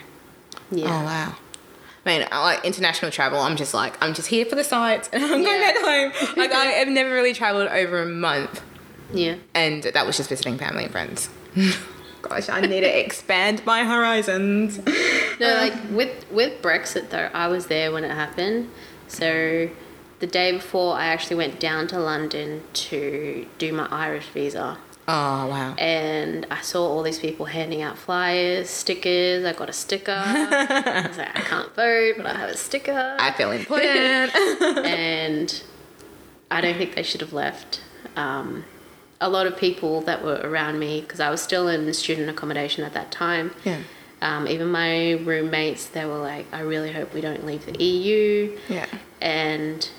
Speaker 2: Yeah.
Speaker 1: Oh wow. Man, I like international travel. I'm just like I'm just here for the sights, and I'm going
Speaker 2: Yeah.
Speaker 1: back home. Like I have never really traveled over a month,
Speaker 2: Yeah.
Speaker 1: and that was just visiting family and friends. Gosh, I need to expand my horizons.
Speaker 2: No, uh, like with with Brexit though, I was there when it happened. So the day before, I actually went down to London to do my Irish visa,
Speaker 1: Oh wow.
Speaker 2: and I saw all these people handing out flyers, stickers. I got a sticker. I was like, I can't vote, but I have a sticker.
Speaker 1: I feel important.
Speaker 2: and I don't think they should have left. Um, a lot of people that were around me, because I was still in student accommodation at that time.
Speaker 1: yeah.
Speaker 2: Um, even my roommates, they were like, I really hope we don't leave the EU.
Speaker 1: Yeah.
Speaker 2: And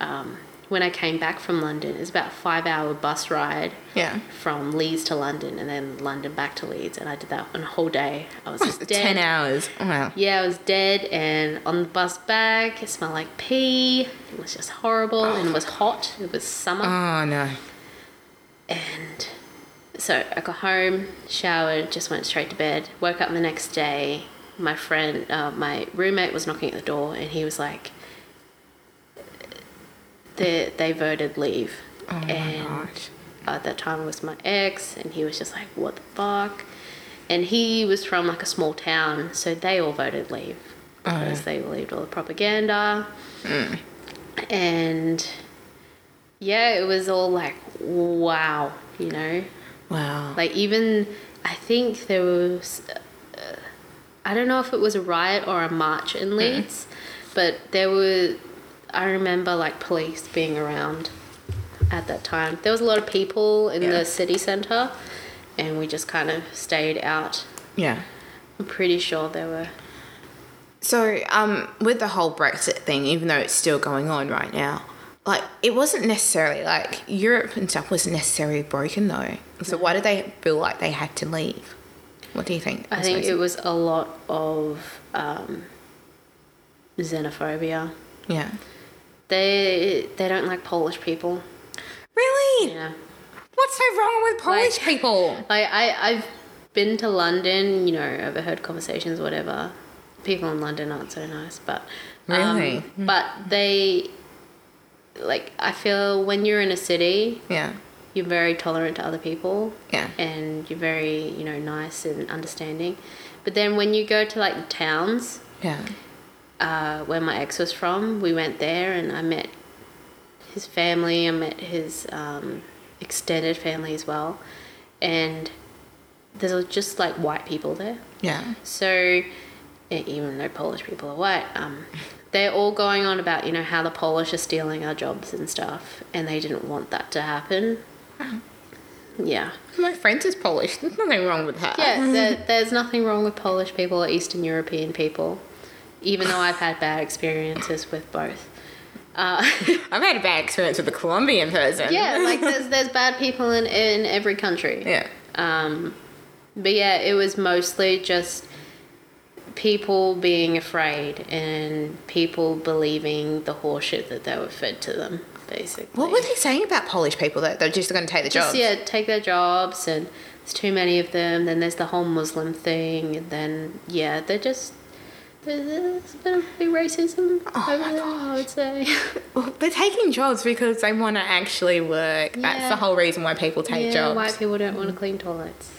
Speaker 2: um, when I came back from London, it was about a five hour bus ride
Speaker 1: Yeah.
Speaker 2: from Leeds to London and then London back to Leeds. And I did that on a whole day. I was just dead.
Speaker 1: Ten hours. Oh, wow.
Speaker 2: Yeah, I was dead, and on the bus back, it smelled like pee. It was just horrible, and it was hot. It was summer,
Speaker 1: Oh no.
Speaker 2: and so I got home, showered, just went straight to bed. Woke up the next day. My friend, uh, my roommate, was knocking at the door, and he was like, "They they voted leave,"
Speaker 1: Oh my
Speaker 2: and
Speaker 1: gosh.
Speaker 2: Uh, at that time it was my ex, and he was just like, "What the fuck?" And he was from like a small town, so they all voted leave oh. because they believed all the propaganda. Mm. And yeah, it was all like, wow, you know,
Speaker 1: Wow.
Speaker 2: like even I think there was, uh, I don't know if it was a riot or a march in mm. Leeds, but there were, I remember like police being around at that time. There was a lot of people in
Speaker 1: Yeah.
Speaker 2: the city centre, and we just kind of stayed out.
Speaker 1: yeah.
Speaker 2: I'm pretty sure there were.
Speaker 1: So, um, with the whole Brexit thing, even though it's still going on right now, like it wasn't necessarily like Europe and stuff wasn't necessarily broken though. So why did they feel like they had to leave? What do you think?
Speaker 2: I think it was a lot of um, xenophobia.
Speaker 1: Yeah.
Speaker 2: They they don't like Polish people.
Speaker 1: Really?
Speaker 2: Yeah.
Speaker 1: What's so wrong with Polish
Speaker 2: Like-
Speaker 1: people?
Speaker 2: Like I I've been to London. You know, overheard conversations, whatever. People in London aren't so nice, but um,
Speaker 1: Really?
Speaker 2: but they like I feel when you're in a city,
Speaker 1: Yeah.
Speaker 2: you're very tolerant to other people.
Speaker 1: Yeah.
Speaker 2: And you're very you know nice and understanding. But then when you go to like the towns,
Speaker 1: Yeah.
Speaker 2: Uh, where my ex was from. We went there and I met his family. I met his um, extended family as well. And there's just like white people there.
Speaker 1: Yeah.
Speaker 2: So even though Polish people are white, um, they're all going on about you know how the Polish are stealing our jobs and stuff, and they didn't want that to happen. Yeah,
Speaker 1: My friend is Polish. There's nothing wrong with her.
Speaker 2: yeah. There, there's nothing wrong with Polish people or Eastern European people, even though I've had bad experiences with both. Uh,
Speaker 1: I've had a bad experience with a Colombian person.
Speaker 2: yeah, like there's there's bad people in in every country.
Speaker 1: Yeah.
Speaker 2: Um, but yeah, it was mostly just people being afraid and people believing the horseshit that they were fed to them, basically.
Speaker 1: What were they saying about Polish people though? They're just going to take the
Speaker 2: Just
Speaker 1: jobs.
Speaker 2: yeah, take their jobs and there's too many of them. Then there's the whole Muslim thing, and then yeah, they're just there's, a bit of big racism
Speaker 1: Oh
Speaker 2: over there. I would say.
Speaker 1: Well, they're taking jobs because they want to actually work. That's the whole reason why people take
Speaker 2: yeah,
Speaker 1: jobs.
Speaker 2: white people don't want to clean toilets.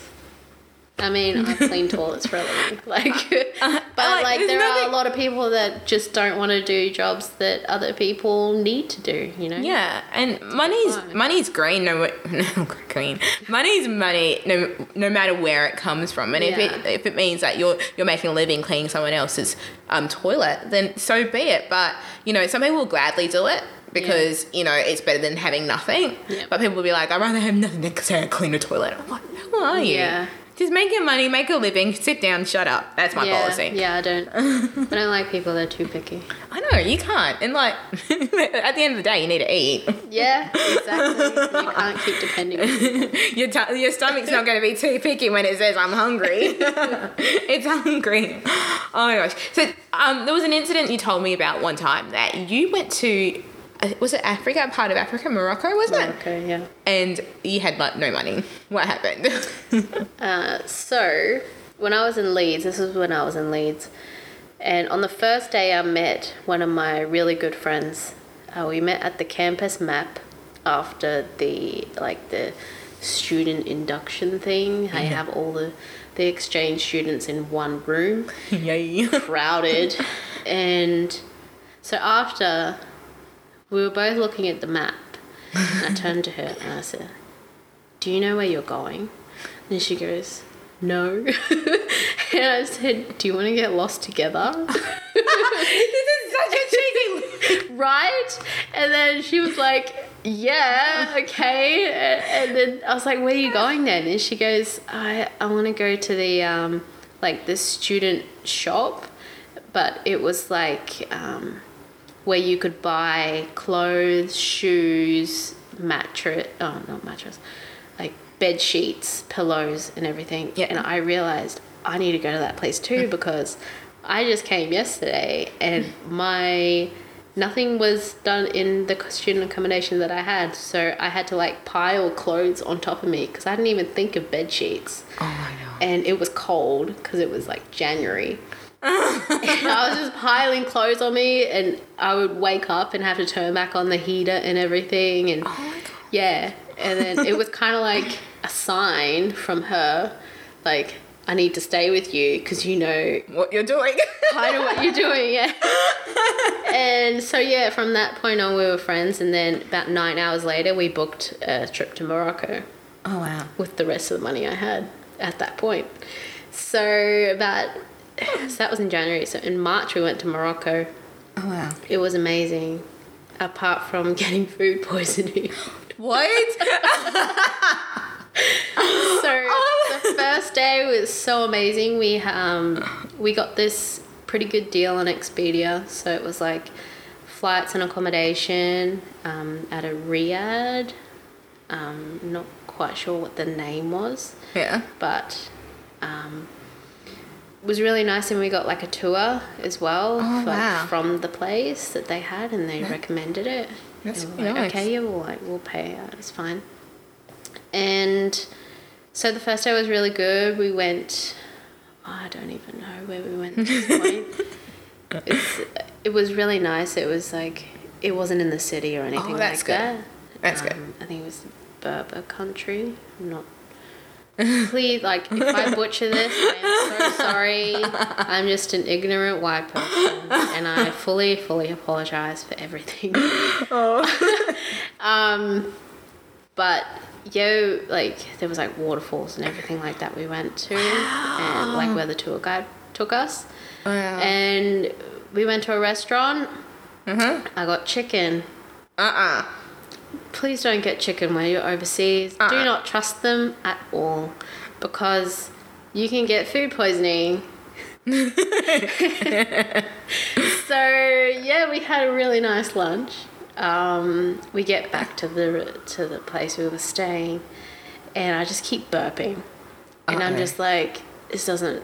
Speaker 2: I mean, I clean toilets for a living, like, uh, but
Speaker 1: like,
Speaker 2: like, there are a lot of people that just don't want to do jobs that other people need to do. You know?
Speaker 1: Yeah, and money's money's green. No, no green. Money's money. No, no matter where it comes from. And if it if it means that you're you're making a living cleaning someone else's um toilet, then so be it. But you know, some people will gladly do it because you know it's better than having nothing.
Speaker 2: Yeah.
Speaker 1: But people will be like, I'd rather have nothing than clean a toilet. What? Who are you?
Speaker 2: Yeah.
Speaker 1: Just make your money, make a living, sit down, shut up. That's my
Speaker 2: yeah,
Speaker 1: policy.
Speaker 2: yeah, I don't. I don't like people that are too picky.
Speaker 1: I know, you can't. And like, at the end of the day, you need to eat.
Speaker 2: Yeah, exactly. you can't keep depending. on.
Speaker 1: Your, t- your stomach's not going to be too picky when it says I'm hungry. it's hungry. Oh my gosh. So um, there was an incident you told me about one time that you went to, was it Africa, part of Africa, Morocco, wasn't it?
Speaker 2: Okay, yeah.
Speaker 1: And you had like no money. What happened?
Speaker 2: Uh, so when I was in Leeds, this was when I was in Leeds, and on the first day I met one of my really good friends. Uh, we met at the campus map after the like the student induction thing. I have all the the exchange students in one room.
Speaker 1: Yay.
Speaker 2: crowded. and so after, we were both looking at the map. And I turned to her and I said, Do you know where you're going? And she goes, No. and I said, Do you want to get lost together?
Speaker 1: this is such a cheesy.
Speaker 2: right? And then she was like, Yeah, okay. And then I was like, Where are you going then? And she goes, I, I want to go to the um like the student shop, but it was like um where you could buy clothes, shoes, mattress oh not mattress, like bed sheets, pillows and everything.
Speaker 1: Yeah.
Speaker 2: And I realized I need to go to that place too because I just came yesterday and my nothing was done in the student accommodation that I had, so I had to like pile clothes on top of me because I didn't even think of bed sheets.
Speaker 1: Oh my god.
Speaker 2: And it was cold because it was like January. I was just piling clothes on me, and I would wake up and have to turn back on the heater and everything. And
Speaker 1: Oh
Speaker 2: yeah, and then it was kind of like a sign from her, like I need to stay with you because you know
Speaker 1: What you're doing.
Speaker 2: kind of what you're doing, yeah. and so yeah, from that point on, we were friends, and then about nine hours later, we booked a trip to Morocco
Speaker 1: Oh wow.
Speaker 2: with the rest of the money I had at that point. So about so that was in January. So in March, we went to Morocco.
Speaker 1: Oh wow.
Speaker 2: It was amazing, apart from getting food poisoning.
Speaker 1: What?
Speaker 2: so
Speaker 1: Oh.
Speaker 2: the first day was so amazing. We um we got this pretty good deal on Expedia. So it was like flights and accommodation um, at a riad. Um, not quite sure what the name was,
Speaker 1: yeah.
Speaker 2: but um, was really nice. And we got like a tour as well
Speaker 1: Oh,
Speaker 2: for-
Speaker 1: wow.
Speaker 2: from the place that they had, and they recommended it.
Speaker 1: That's
Speaker 2: They were
Speaker 1: really
Speaker 2: like. Okay, yeah, we'll like we'll pay. Uh, it's fine. And so the first day was really good. We went. I don't even know where we went at this point. it was really nice. It was like it wasn't in the city or anything
Speaker 1: Oh, that's
Speaker 2: like
Speaker 1: good.
Speaker 2: that.
Speaker 1: That's good.
Speaker 2: Um, I think it was Berber country. I'm not. Please, like, if I butcher this, I am so sorry. I'm just an ignorant white person, and I fully, fully apologize for everything.
Speaker 1: Oh.
Speaker 2: Um, but yo, like there was like waterfalls and everything like that we went to, and like where the tour guide took us,
Speaker 1: Wow.
Speaker 2: and we went to a restaurant.
Speaker 1: Mhm.
Speaker 2: I got chicken.
Speaker 1: Uh-uh.
Speaker 2: Please don't get chicken when you're overseas. Do
Speaker 1: Uh-uh.
Speaker 2: not trust them at all, because you can get food poisoning. so yeah, we had a really nice lunch. Um, we get back to the to the place we were staying, and I just keep burping, and I'm just like, this doesn't,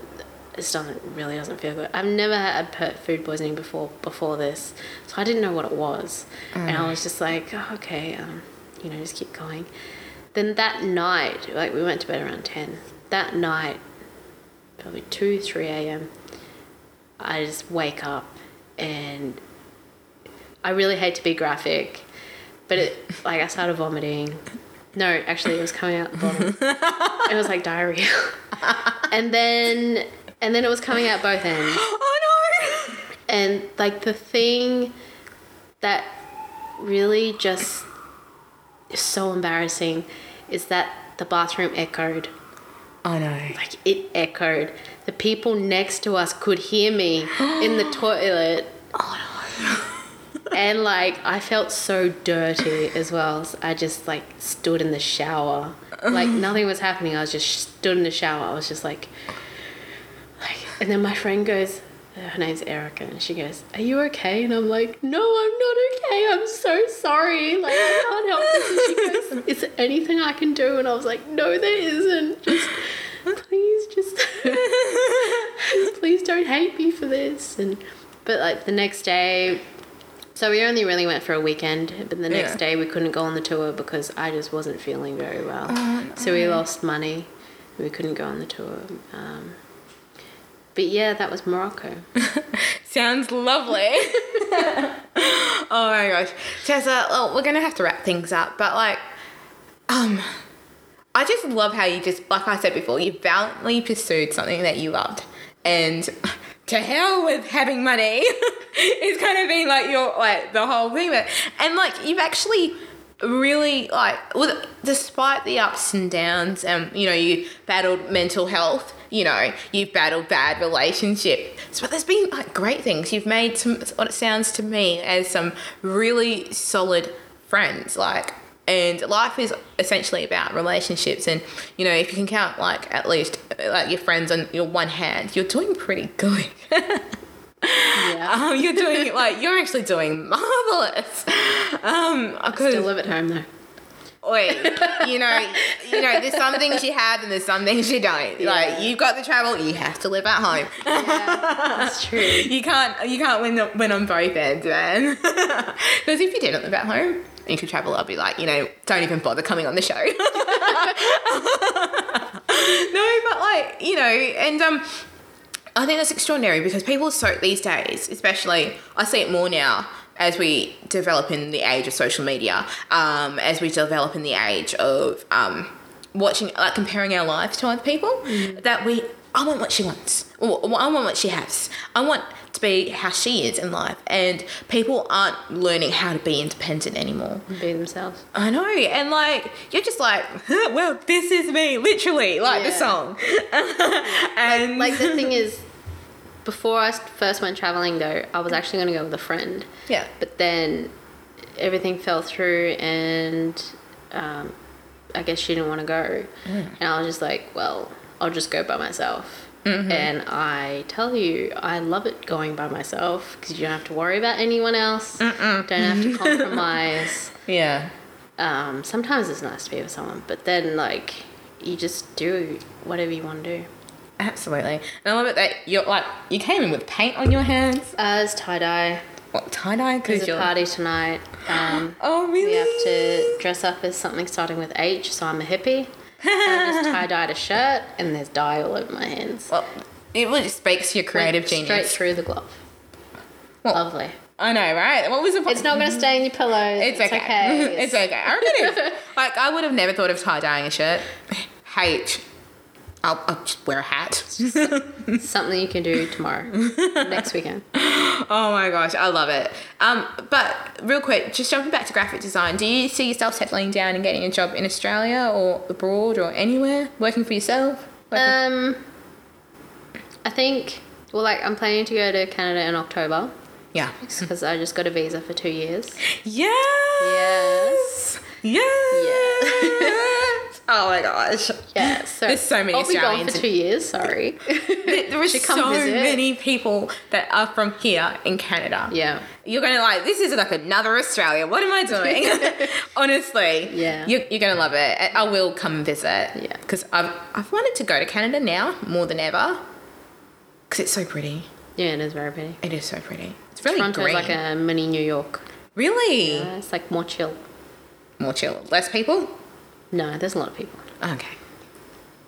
Speaker 2: this doesn't really doesn't feel good. I've never had food poisoning before before this, so I didn't know what it was, and I was just like, oh, okay, um, you know, just keep going. Then that night, like we went to bed around ten. That night, probably two, three a.m. I just wake up and I really hate to be graphic, but it like I started vomiting. No, actually, it was coming out the bottom. it was like diarrhea, and then and then it was coming out both ends.
Speaker 1: Oh no.
Speaker 2: And like the thing that really just is so embarrassing is that the bathroom echoed.
Speaker 1: Oh no.
Speaker 2: Like it echoed. The people next to us could hear me in the toilet. Oh no. and like I felt so dirty as well. So I just like stood in the shower. Like nothing was happening. I was just stood in the shower. I was just like and then my friend goes, her name's Erica, and she goes, "Are you okay?" And I'm like, "No, I'm not okay. I'm so sorry. Like I can't help this." And she goes, "Is there anything I can do?" And I was like, "No, there isn't. Just please, just please don't hate me for this." And but like the next day. So we only really went for a weekend, but the next
Speaker 1: Yeah.
Speaker 2: day we couldn't go on the tour because I just wasn't feeling very well. So we lost money. We couldn't go on the tour. Um, but yeah, that was Morocco.
Speaker 1: Sounds lovely. oh my gosh. Tessa, well, we're going to have to wrap things up, but like, um, I just love how you just, like I said before, you valiantly pursued something that you loved. And to hell with having money it's kind of been like your, like, the whole thing. But, and like, you've actually really like with despite the ups and downs and you know you battled mental health you know you've battled bad relationships but there's been like great things. You've made some what it sounds to me as some really solid friends like and life is essentially about relationships and you know if you can count like at least uh, like your friends on your one hand you're doing pretty good
Speaker 2: Yeah.
Speaker 1: um, you're doing like you're actually doing marvelous um because
Speaker 2: Still live at home though.
Speaker 1: Wait, you know, you know, there's some things you have and there's some things you don't. Like you've got the travel, you have to live at home.
Speaker 2: That's true.
Speaker 1: You can't, you can't win, the, win on both ends, man. Because if you didn't live at home and you could travel, I'd be like, you know, don't even bother coming on the show. no, but like, you know, and um, I think that's extraordinary because people so these days, especially, I see it more now as we develop in the age of social media, um, as we develop in the age of um, watching, like comparing our lives to other people, that we, I want what she wants, I want what she has. I want to be how she is in life, and people aren't learning how to be independent anymore.
Speaker 2: Be themselves.
Speaker 1: I know, and like you're just like, well, this is me, literally, like the song. and
Speaker 2: Like the thing is, before I first went traveling though, I was actually going to go with a friend.
Speaker 1: yeah,
Speaker 2: But then everything fell through and um, I guess she didn't want to go.
Speaker 1: Mm.
Speaker 2: And I was just like, well, I'll just go by myself.
Speaker 1: Mm-hmm.
Speaker 2: And I tell you, I love it going by myself because you don't have to worry about anyone else. Don't have to compromise.
Speaker 1: yeah,
Speaker 2: um, sometimes it's nice to be with someone, but then like you just do whatever you want to do.
Speaker 1: Absolutely. And I love it that you're like you came in with paint on your hands.
Speaker 2: Uh, it's tie dye.
Speaker 1: What tie dye?
Speaker 2: There's
Speaker 1: Because
Speaker 2: a
Speaker 1: you're.
Speaker 2: party tonight. Um,
Speaker 1: Oh really?
Speaker 2: we have to dress up as something starting with H, so I'm a hippie. I just tie dyed a shirt, and there's dye all over my hands.
Speaker 1: Well, it really speaks to your creative
Speaker 2: Went
Speaker 1: genius.
Speaker 2: Straight through the glove.
Speaker 1: Well,
Speaker 2: Lovely.
Speaker 1: I know, right? What was the?
Speaker 2: It's not going to stain your pillows.
Speaker 1: It's okay. It's okay. I reckon it. Like I would have never thought of tie dyeing a shirt. H. I'll, I'll just wear a hat.
Speaker 2: Something you can do tomorrow, next weekend.
Speaker 1: Oh my gosh, I love it. Um, but real quick, just jumping back to graphic design, do you see yourself settling down and getting a job in Australia or abroad or anywhere, working for yourself? Working-
Speaker 2: Um, I think. Well, like I'm planning to go to Canada in October
Speaker 1: yeah.
Speaker 2: because I just got a visa for two years.
Speaker 1: Yes. Yes. oh my gosh.
Speaker 2: Yeah, so
Speaker 1: There's so many
Speaker 2: I'll be gone
Speaker 1: Australians
Speaker 2: for two years. Sorry.
Speaker 1: There are so
Speaker 2: visit.
Speaker 1: many people that are from here in Canada.
Speaker 2: yeah.
Speaker 1: You're gonna like this is like another Australia. What am I doing? Honestly,
Speaker 2: Yeah.
Speaker 1: you're, you're gonna love it. I- I will come visit.
Speaker 2: Yeah.
Speaker 1: because I've I've wanted to go to Canada now more than ever. Because it's so pretty.
Speaker 2: Yeah, it is very pretty.
Speaker 1: It is so pretty. It's really
Speaker 2: Toronto's
Speaker 1: green.
Speaker 2: like a mini New York.
Speaker 1: really
Speaker 2: Yeah, it's like more chill.
Speaker 1: More chill, less people.
Speaker 2: No, there's a lot of people.
Speaker 1: Okay.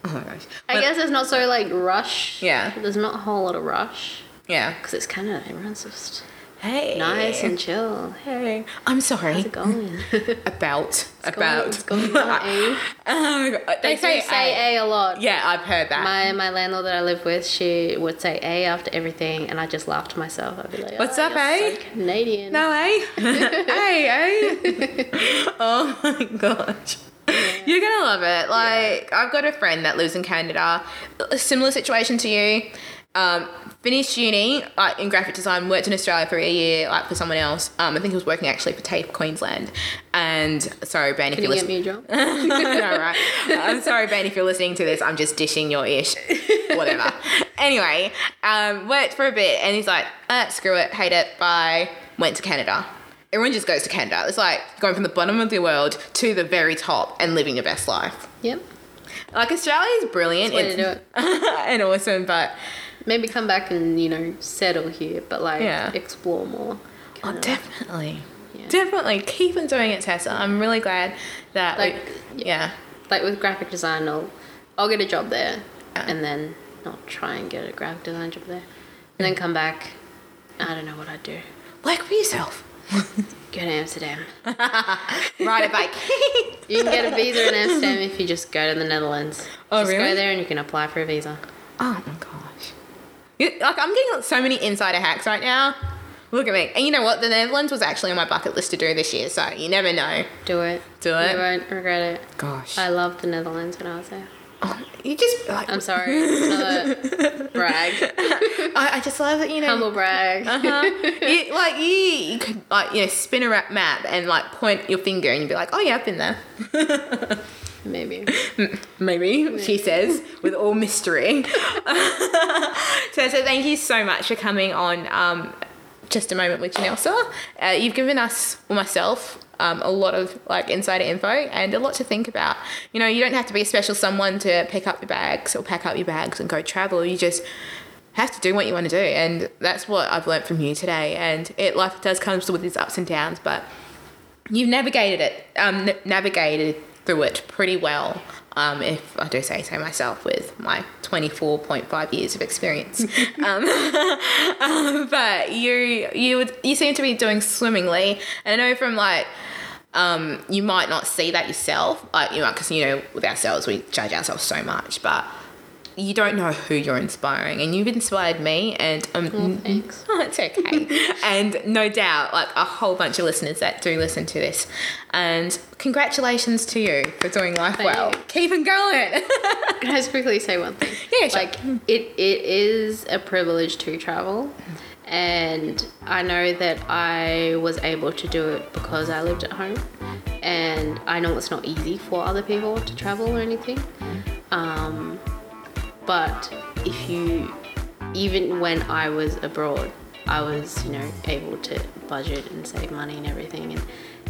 Speaker 1: Oh my gosh.
Speaker 2: I
Speaker 1: But-
Speaker 2: guess it's not so like rush.
Speaker 1: Yeah.
Speaker 2: There's not a whole lot of rush
Speaker 1: Yeah.
Speaker 2: because it's Canada. Everyone's just
Speaker 1: Hey.
Speaker 2: nice and chill.
Speaker 1: Hey. I'm sorry.
Speaker 2: How's it going?
Speaker 1: About
Speaker 2: Going-
Speaker 1: about.
Speaker 2: it's going well, eh?
Speaker 1: oh my god.
Speaker 2: They,
Speaker 1: They, say,
Speaker 2: say
Speaker 1: A.
Speaker 2: A a lot.
Speaker 1: Yeah, I've heard that.
Speaker 2: My my landlord that I live with, she would say A after everything, and I just laughed to myself. I'd be like,
Speaker 1: What's
Speaker 2: "Oh,
Speaker 1: up,
Speaker 2: you're
Speaker 1: eh?"
Speaker 2: So Canadian.
Speaker 1: No, A. hey, eh? oh my gosh. You're gonna love it. Like, I've got a friend that lives in Canada, a similar situation to you, Um, finished uni like in graphic design. Worked in Australia for a year, like for someone else. Um, I think he was working actually for TAFE Queensland. And sorry, Ben, if
Speaker 2: Can
Speaker 1: you're
Speaker 2: you get
Speaker 1: listening.
Speaker 2: me a job?
Speaker 1: no, right. I'm sorry, Ben, if you're listening to this. I'm just dishing your ish. Whatever. anyway, um, worked for a bit, and he's like, uh, screw it, hate it, bye. Went to Canada. Everyone just goes to Canada. It's like going from the bottom of the world to the very top and living your best life.
Speaker 2: Yep.
Speaker 1: Like Australia is brilliant
Speaker 2: do
Speaker 1: it's- and awesome, but
Speaker 2: Maybe come back and you know settle here, but like
Speaker 1: Yeah.
Speaker 2: explore more.
Speaker 1: oh, definitely,
Speaker 2: Yeah.
Speaker 1: definitely keep on doing it, Tessa. I'm really glad that
Speaker 2: Like,
Speaker 1: we, yeah.
Speaker 2: like with graphic design, I'll I'll get a job there,
Speaker 1: Yeah.
Speaker 2: and then I'll try and get a graphic design job there, and mm. then come back. I don't know what I'd do.
Speaker 1: Work for yourself.
Speaker 2: Go to Amsterdam.
Speaker 1: Ride a bike.
Speaker 2: You can get a visa in Amsterdam if you just go to the Netherlands.
Speaker 1: Oh,
Speaker 2: just
Speaker 1: really?
Speaker 2: go there and you can apply for a visa.
Speaker 1: Oh my gosh. You- Like I'm getting so many insider hacks right now. Look at me. And you know what? The Netherlands was actually on my bucket list to do this year, so you never know.
Speaker 2: Do it.
Speaker 1: Do it?
Speaker 2: You won't regret it.
Speaker 1: Gosh.
Speaker 2: I loved the Netherlands when I was there.
Speaker 1: Oh, you just like
Speaker 2: I'm sorry. Another brag.
Speaker 1: I, I just love that you know
Speaker 2: Humble brag.
Speaker 1: uh-huh. you, like you, you could like you know spin a map and like point your finger and you'd be like, oh yeah, I've been there.
Speaker 2: Maybe.
Speaker 1: Maybe she says with all mystery. so, so thank you so much for coming on. Um, just a moment with Janelsa. Uh, you've given us, or myself, um, a lot of like insider info and a lot to think about. You know, you don't have to be a special someone to pick up your bags or pack up your bags and go travel. You just have to do what you want to do, and that's what I've learned from you today. And it life does come with its ups and downs, but you've navigated it, um, n- navigated through it pretty well. Um, if I do say so myself, with my 24.5 years of experience, um, um, but you you would, you seem to be doing swimmingly, and I know from like um, you might not see that yourself, like you know, because you know with ourselves we judge ourselves so much, but you don't know who you're inspiring, and you've inspired me, and um,
Speaker 2: Oh, thanks.
Speaker 1: Oh, it's okay. and no doubt, like a whole bunch of listeners that do listen to this. And congratulations to you for doing life
Speaker 2: Thank
Speaker 1: well.
Speaker 2: you.
Speaker 1: Keep on going.
Speaker 2: Can I just quickly say one thing?
Speaker 1: Yeah, sure.
Speaker 2: Like it, it is a privilege to travel, and I know that I was able to do it because I lived at home, and I know it's not easy for other people to travel or anything. Um, but if you, even when I was abroad, I was you know able to budget and save money and everything, and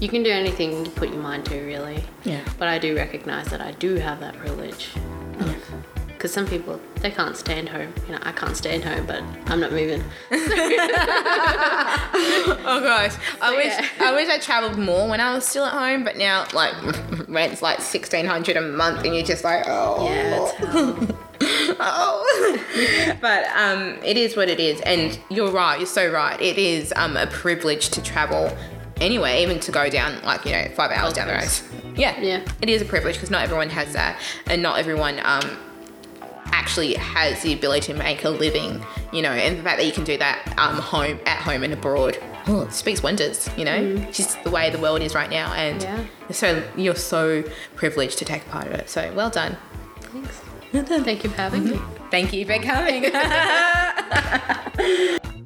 Speaker 2: you can do anything you put your mind to, really.
Speaker 1: Yeah.
Speaker 2: But I do recognize that I do have that privilege. Because some people, they can't stand home. You know, I can't stand home, but I'm not moving.
Speaker 1: oh gosh, I wish
Speaker 2: yeah.
Speaker 1: I wish I traveled more when I was still at home, but now like rent's like sixteen hundred a month, and you're just like, oh,
Speaker 2: Yeah,
Speaker 1: oh. but um, it is what it is, and you're right. You're so right. It is um a privilege to travel anyway, even to go down like you know five hours down the road. Yeah,
Speaker 2: Yeah.
Speaker 1: It is a privilege because not everyone has that, and not everyone um actually has the ability to make a living. You know, and the fact that you can do that um home at home and abroad. Oh, speaks wonders, you know. Just the way the world is right now, and
Speaker 2: Yeah.
Speaker 1: so you're so privileged to take part of it. So well done.
Speaker 2: Thanks. Thank you for having me.
Speaker 1: Thank you for coming.